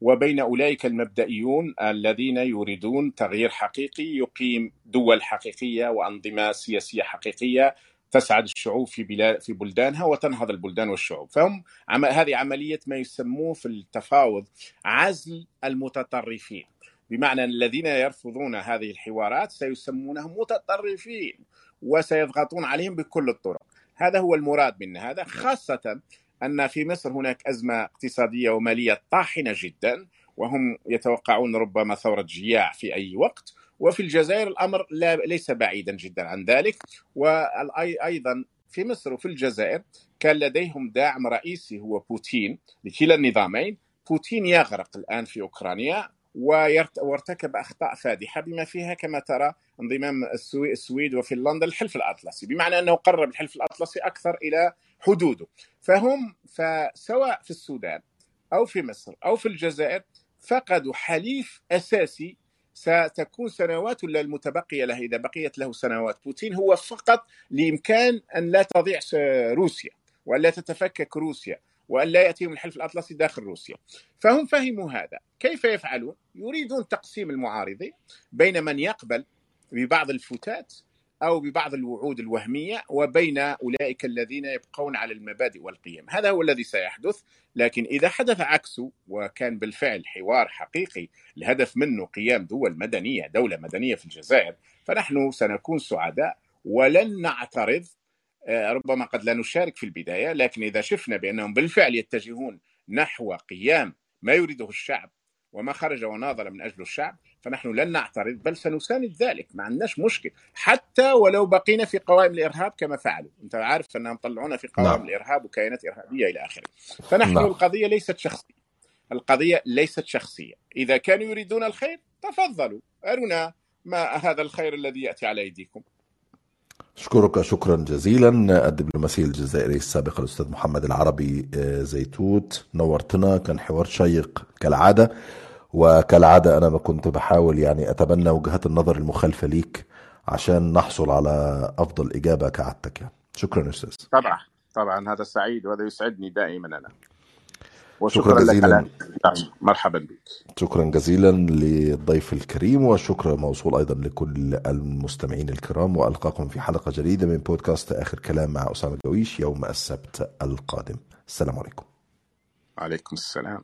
وبين أولئك المبدئيون الذين يريدون تغيير حقيقي يقيم دول حقيقية وأنظمة سياسية حقيقية تسعد الشعوب في بلاد في بلدانها وتنهض البلدان والشعوب. فهم عم... هذه عملية ما يسموه في التفاوض عزل المتطرفين. بمعنى الذين يرفضون هذه الحوارات سيسمونهم متطرفين وسيضغطون عليهم بكل الطرق. هذا هو المراد من هذا خاصة أن في مصر هناك أزمة اقتصادية ومالية طاحنة جدا وهم يتوقعون ربما ثورة جياع في أي وقت وفي الجزائر الأمر لا ليس بعيدا جدا عن ذلك. وأيضا في مصر وفي الجزائر كان لديهم داعم رئيسي هو بوتين لكلا النظامين. بوتين يغرق الآن في أوكرانيا. وارتكب أخطاء فادحة بما فيها كما ترى انضمام السوي- السويد وفنلندا للحلف الأطلسي بمعنى أنه قرب الحلف الأطلسي أكثر إلى حدوده. فهم فسواء في السودان أو في مصر أو في الجزائر فقدوا حليف أساسي ستكون سنوات ولا المتبقية له. إذا بقيت له سنوات بوتين هو فقط لإمكان أن لا تضيع روسيا وأن لا تتفكك روسيا. وأن لا يأتيهم الحلف الأطلسي داخل روسيا. فهم فهموا هذا. كيف يفعلون؟ يريدون تقسيم المعارضين بين من يقبل ببعض الفتات أو ببعض الوعود الوهمية وبين أولئك الذين يبقون على المبادئ والقيم. هذا هو الذي سيحدث. لكن إذا حدث عكسه وكان بالفعل حوار حقيقي الهدف منه قيام دول مدنية دولة مدنية في الجزائر فنحن سنكون سعداء ولن نعترض ربما قد لا نشارك في البداية لكن إذا شفنا بأنهم بالفعل يتجهون نحو قيام ما يريده الشعب وما خرج وناضل من اجله الشعب فنحن لن نعترض بل سنساند ذلك ما عندناش مشكل حتى ولو بقينا في قوائم الإرهاب كما فعلوا. أنت عارف أنهم طلعونا في قوائم نعم. الإرهاب وكيانات إرهابية إلى آخره. فنحن نعم. القضية ليست شخصية. القضية ليست شخصية. إذا كانوا يريدون الخير تفضلوا ارونا ما هذا الخير الذي يأتي على ايديكم أشكرك شكرا جزيلا. الدبلوماسي الجزائري السابق الأستاذ محمد العربي آه، زيتوت. نورتنا كان حوار شيق كالعادة وكالعادة أنا ما كنت بحاول يعني أتبنى وجهات النظر المخالفة ليك عشان نحصل على أفضل إجابة كعادتك يعني. شكرا أستاذ. طبعا طبعا هذا سعيد وهذا يسعدني دائما شكرا وشكرا لك جزيلا. على نعم، مرحبا بك. شكرا جزيلا للضيف الكريم والشكر موصول أيضا لكل المستمعين الكرام وألقاكم في حلقة جديدة من بودكاست آخر كلام مع أسامة جويش يوم السبت القادم. السلام عليكم. عليكم السلام.